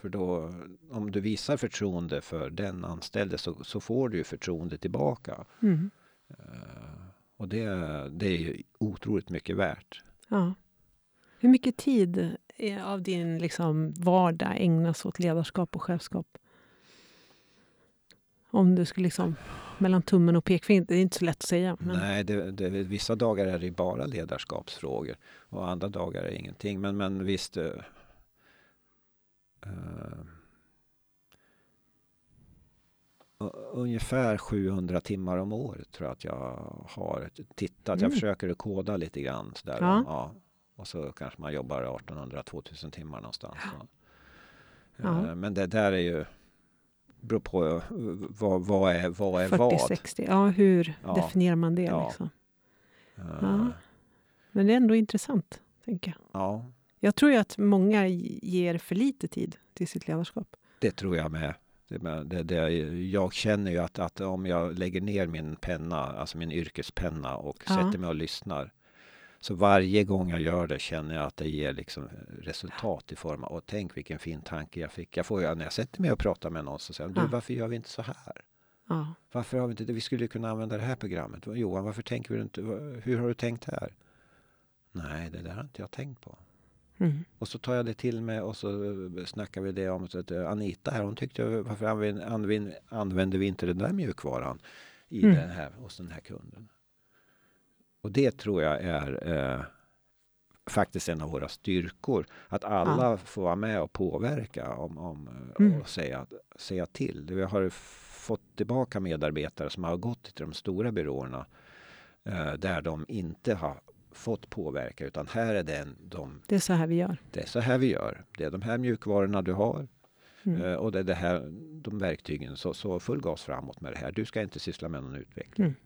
för då, om du visar förtroende för den anställde så, så får du ju förtroende tillbaka. Mm. Uh, och det, det är ju otroligt mycket värt. Ja. Hur mycket tid av din liksom, vardag ägnas åt ledarskap och chefskap? Om du skulle liksom mellan tummen och pekfingret, det är inte så lätt att säga. Men... Nej, det, det, vissa dagar är det bara ledarskapsfrågor och andra dagar är det ingenting. Men, men visst. Uh, uh, ungefär 700 timmar om året tror jag att jag har tittat. Mm. Jag försöker koda lite grann sådär. Ja. ja. Och så kanske man jobbar 1800-2000 timmar någonstans. Ja. Uh, men det där är ju beror på eh, vad, vad är vad? Är 40, vad? 60, ja hur definierar man det? Ja. Liksom? Ja. Men det är ändå intressant, tänker jag. Ja. Jag tror ju att många ger för lite tid till sitt ledarskap. Det tror jag med. Det, det, jag känner ju att, att om jag lägger ner min penna, alltså min yrkespenna och ja. sätter mig och lyssnar så varje gång jag gör det känner jag att det ger liksom resultat i form av, och tänk vilken fin tanke jag fick. Jag får ju, när jag sätter mig och pratar med någon så säger de, du varför gör vi inte så här? Ja. Varför har vi inte det? Vi skulle kunna använda det här programmet. Johan, varför tänker vi inte, hur har du tänkt här? Nej, det där har inte jag tänkt på. Mm. Och så tar jag det till mig och så snackar vi det om att eh, Anita här, hon tyckte varför använder, använder, använder vi inte den där mjukvaran i mm. den här, hos den här kunden? Och det tror jag är eh, faktiskt en av våra styrkor. Att alla ja. får vara med och påverka om, om, eh, mm. och säga, säga till. Vi har fått tillbaka medarbetare som har gått till de stora byråerna eh, där de inte har fått påverka utan här är den de... Det är så här vi gör. Det är så här vi gör. Det är de här mjukvarorna du har. Mm. Uh, och det är det här, de verktygen. Så, så full gas framåt med det här. Du ska inte syssla med någon utveckling. Mm.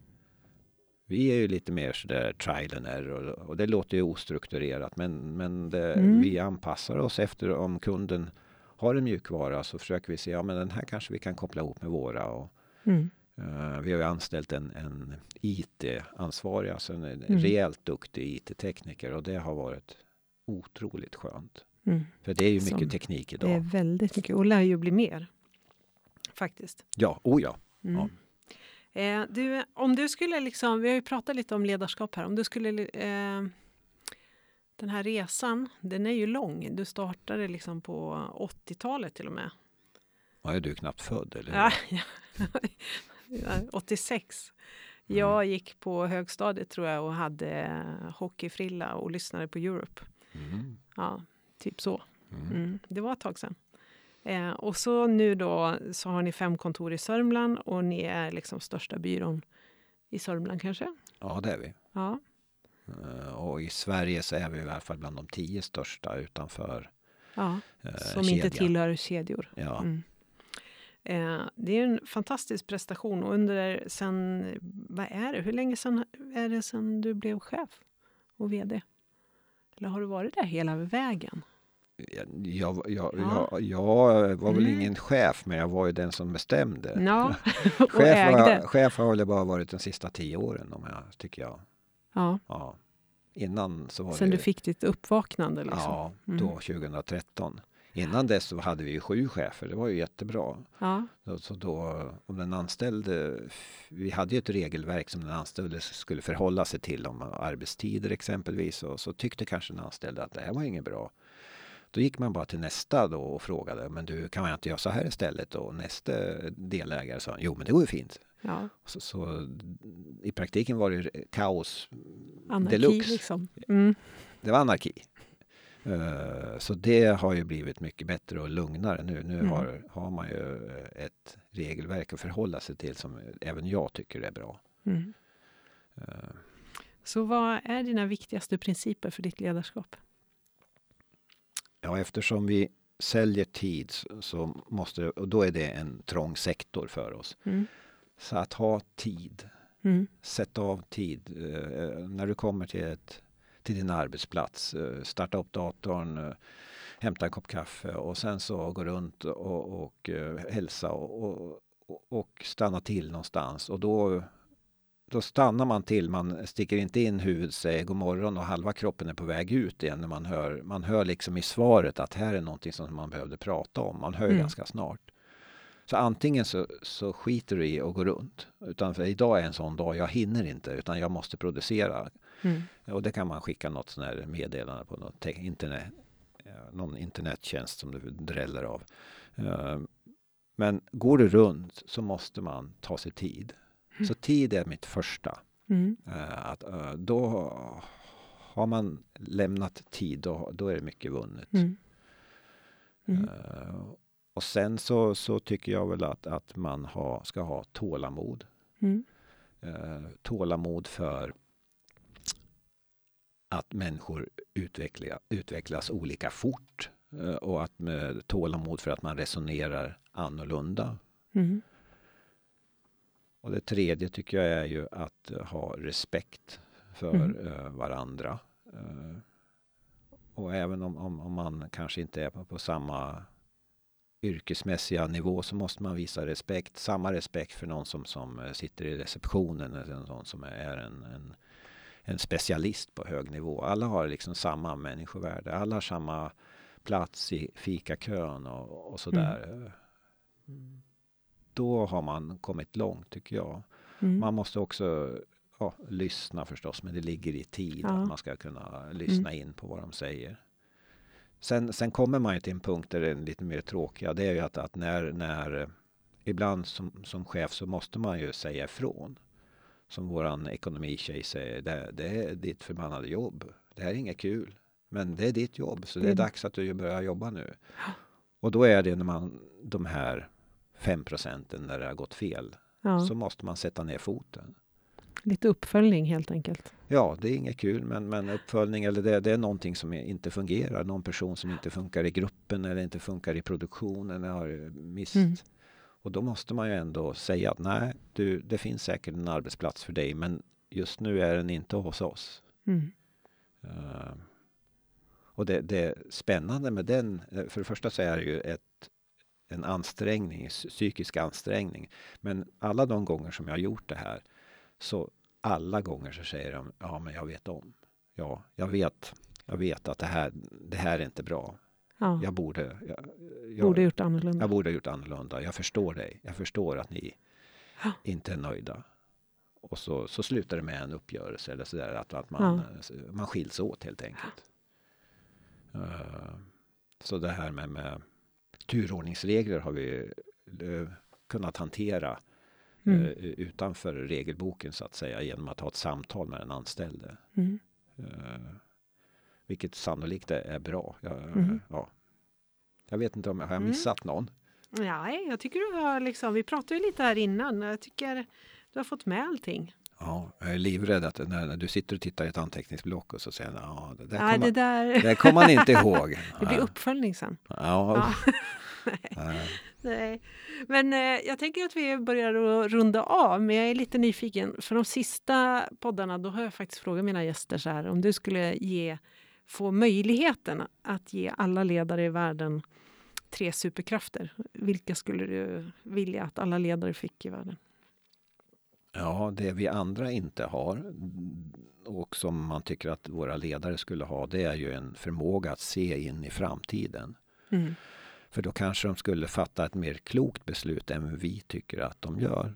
Vi är ju lite mer sådär trial and error och det låter ju ostrukturerat men, men det, mm. vi anpassar oss efter om kunden har en mjukvara så försöker vi se, ja men den här kanske vi kan koppla ihop med våra. Och, mm. Uh, vi har ju anställt en, en IT-ansvarig, alltså en, mm. rejält duktig IT-tekniker och det har varit otroligt skönt. Mm. För det är ju mycket Som, teknik idag. Det är väldigt mycket och lär ju bli mer. Faktiskt. Ja, oh ja. Mm. ja. Eh, du, om du skulle liksom, vi har ju pratat lite om ledarskap här, om du skulle eh, den här resan, den är ju lång. Du startade liksom på 80-talet till och med. Ja, är du knappt född eller? Ja, ja. 86. Jag mm. gick på högstadiet tror jag och hade hockeyfrilla och lyssnade på Europe. Mm. Ja, typ så. Mm. mm. Det var ett tag sedan. Eh, och så nu då så har ni fem kontor i Sörmland och ni är liksom största byrån i Sörmland kanske? Ja, det är vi. Ja. Eh, och i Sverige så är vi i alla fall bland de tio största utanför ja, eh, Som kedjan. inte tillhör kedjor. Ja. Mm. Eh, det är en fantastisk prestation. Och under sen, vad är det? Hur länge sedan är det sedan du blev chef och vd? Eller har du varit där hela vägen? Jag, jag, jag, ja. jag, var väl mm. ingen chef, men jag var ju den som bestämde. Ja, chef, ägde. Har, chef har väl bara varit de sista tio åren, om jag, tycker jag. Ja. ja. Innan så var Sen det, du fick ditt uppvaknande? Liksom. Ja, då mm. 2013. Innan dess så hade vi sju chefer, det var ju jättebra. Ja. Så då, om den anställde, vi hade ju ett regelverk som den anställde skulle förhålla sig till om arbetstider exempelvis och så tyckte kanske den anställde att det här var inget bra. Då gick man bara till nästa då och frågade, men du kan man inte göra så här istället? Och nästa delägare sa, jo men det går ju fint. Ja. Så, så, i praktiken var det kaos anarki, deluxe. Liksom. Mm. Det var anarki. Uh, så det har ju blivit mycket bättre och lugnare nu. Nu mm. har, har man ju ett regelverk att förhålla sig till som även jag tycker är bra. Mm. Uh. Så vad är dina viktigaste principer för ditt ledarskap? Ja, eftersom vi säljer tid så måste och då är det en trång sektor för oss. Mm. Så att ha tid, mm. sätta av tid. När du kommer till, ett, till din arbetsplats, uh, starta upp datorn, uh, hämta en kopp kaffe och sen så gå runt och, och hälsa och, och, och stanna till någonstans. Och då då stannar man till, man sticker inte in huvudet, säger god morgon och halva kroppen är på väg ut igen när man hör, man hör liksom i svaret att här är någonting som man behövde prata om. Man hör mm. ganska snart. Så antingen så, så skiter du i att gå runt. Utan för idag är en sån dag, jag hinner inte utan jag måste producera. Mm. Och det kan man skicka något sån här meddelande på något internet, någon internettjänst som du dräller av. Eh, men går du runt så måste man ta sig tid. Så tid är mitt första. Mm. Uh, att, då har man lämnat tid, då, då är det mycket vunnet. Mm. Mm. Och sen så, så tycker jag väl att, att man ha, ska ha tålamod. Mm. tålamod för att människor utveckla, utvecklas olika fort. och att med tålamod för att man resonerar annorlunda. Mm. Och det tredje tycker jag är ju att uh, ha respekt för mm. uh, varandra. Och även om, om, om, man kanske inte är på, på, samma yrkesmässiga nivå så måste man visa respekt. Samma respekt för någon som, som sitter i receptionen eller någon som är en, en, en specialist på hög nivå. Alla har liksom samma människovärde. Alla har samma plats i fikakön och, och sådär. Mm då har man kommit långt tycker jag. Mm. Man måste också ja, lyssna förstås, men det ligger i tid ja. att man ska kunna lyssna mm. in på vad de säger. Sen, sen kommer man ju till en punkt där det är lite mer tråkiga. Det är ju att, att när, när ibland som, som chef så måste man ju säga ifrån. Som våran ekonomitjej säger, det, det är ditt förbannade jobb. Det här är inget kul. Men det är ditt jobb, så det är mm. dags att du börjar jobba nu. Och då är det när man, de här 5 procenten när det har gått fel. Ja. Så måste man sätta ner foten. Lite uppföljning helt enkelt. Ja, det är inget kul, men, men uppföljning eller det, det är någonting som inte fungerar. Någon person som inte funkar i gruppen eller inte funkar i produktionen har mist. Mm. Och då måste man ju ändå säga att nej, du, det finns säkert en arbetsplats för dig, men just nu är den inte hos oss. Mm. Uh, och det, det spännande med den, för det första så är det ju ett en ansträngning, psykisk ansträngning. Men alla de gånger som jag har gjort det här, så alla gånger så säger de, ja men jag vet om. Ja, jag vet, jag vet att det här, det här är inte bra. Ja. Jag borde... Jag, jag, borde gjort annorlunda. Jag borde gjort annorlunda. Jag förstår dig. Jag förstår att ni ja. inte är nöjda. Och så, så slutar det med en uppgörelse eller sådär. Att, att man, ja. man skiljs åt helt enkelt. Uh, så det här med, med turordningsregler har vi uh, kunnat hantera mm. uh, utanför regelboken så att säga genom att ha ett samtal med den anställde. Mm. Vilket sannolikt är bra. Jag, mm. ja. jag vet inte om jag har mm. missat någon. Nej, jag tycker du har liksom, vi pratade lite här innan. Jag tycker du har fått med allting. Ja, jag är livrädd att när, du sitter och tittar i ett anteckningsblock och så säger ja, det där kommer där... det kom man inte ihåg. det blir Ja. uppföljning sen. Ja. Nej. Nej. Nej. Men eh, jag tänker att vi börjar att runda av, men jag är lite nyfiken. För de sista poddarna, då har jag faktiskt frågat mina gäster så här, om du skulle ge, få möjligheten att ge alla ledare i världen tre superkrafter, vilka skulle du vilja att alla ledare fick i världen? Ja, det vi andra inte har och som man tycker att våra ledare skulle ha, det är ju en förmåga att se in i framtiden. Mm. För då kanske de skulle fatta ett mer klokt beslut än vi tycker att de gör.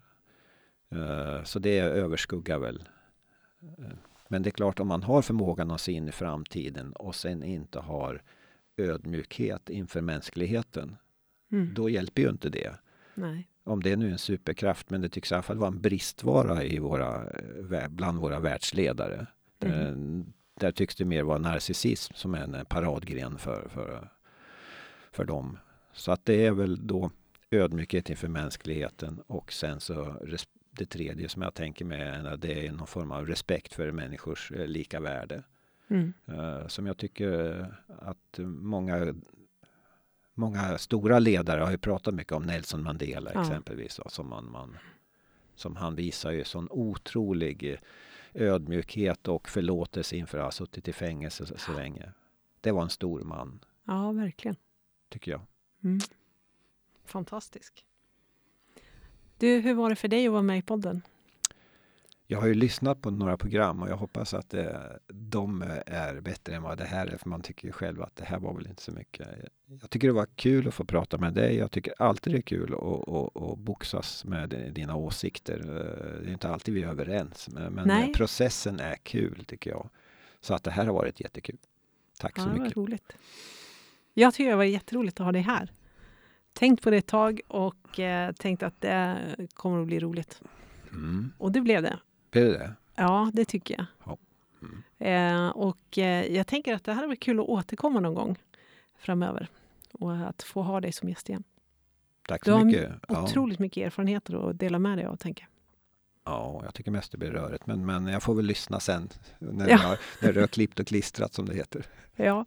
Eh, Så det överskuggar väl. Men det är klart, om man har förmågan att se in i framtiden och sen inte har ödmjukhet inför mänskligheten, Mm. då hjälper ju inte det. Nej. Om det nu är en superkraft, men det tycks i alla fall vara en bristvara i våra, eh, bland våra världsledare. Mhm. Eh, Där tycks det mer vara narcissism som är en eh, paradgren för, för, för dem. Så att det är väl då ödmjukhet inför mänskligheten och sen så det tredje som jag tänker att det är någon form av respekt för människors eh, lika värde. Mm. Eh, Som jag tycker att många, många stora ledare har ju pratat mycket om Nelson Mandela Ja. exempelvis. Som, man, man, som han visar ju sån otrolig eh, ödmjukhet och förlåtelse inför att ha suttit i fängelse så, så länge. Det var en stor man, Ja, verkligen. tycker jag. Mm. Fantastisk. Du, hur var det för dig att vara med i podden? Jag har ju lyssnat på några program och jag hoppas att eh, de är bättre än vad det här är. För man tycker ju själv att det här var väl inte så mycket. Jag tycker det var kul att få prata med dig. Jag tycker alltid det är kul att, att, att boxas med dina åsikter. Eh, Det är inte alltid vi är överens. Men, Nej. processen är kul tycker jag. Så att det här har varit jättekul. Tack Ja, så mycket. roligt. Jag tycker det var jätteroligt att ha dig här. Tänkt på det ett tag och eh, tänkt att det kommer att bli roligt. Mm. Och det blev det. Blev det det? Ja, det tycker jag. Ja. Mm. Eh, och eh, jag tänker att det här var kul att återkomma någon gång framöver. Och att få ha dig som gäst igen. Tack Du så har mycket. Ja. Otroligt mycket erfarenheter att dela med dig av, tänker jag. Ja, jag tycker mest det blir rörigt. Men, men jag får väl lyssna sen. När, Ja. jag, när har klippt och klistrat som det heter. Ja,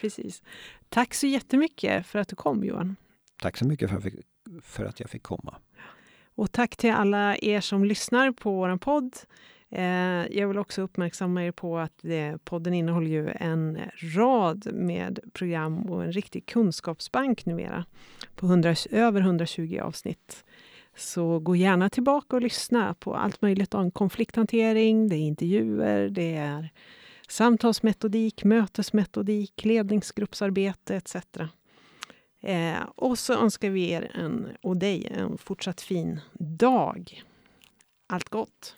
precis. Tack så jättemycket för att du kom, Johan. Tack så mycket för, att jag fick- för att jag fick komma. Och tack till alla er som lyssnar på vår podd. Eh, jag vill också uppmärksamma er på att eh, podden innehåller ju en rad med program och en riktig kunskapsbank numera på 100, över 120 avsnitt. Så gå gärna tillbaka och lyssna på allt möjligt om konflikthantering, det är intervjuer, det är samtalsmetodik, mötesmetodik, ledningsgruppsarbete etc. Eh, och så önskar vi er en, och dig en fortsatt fin dag. Allt gott!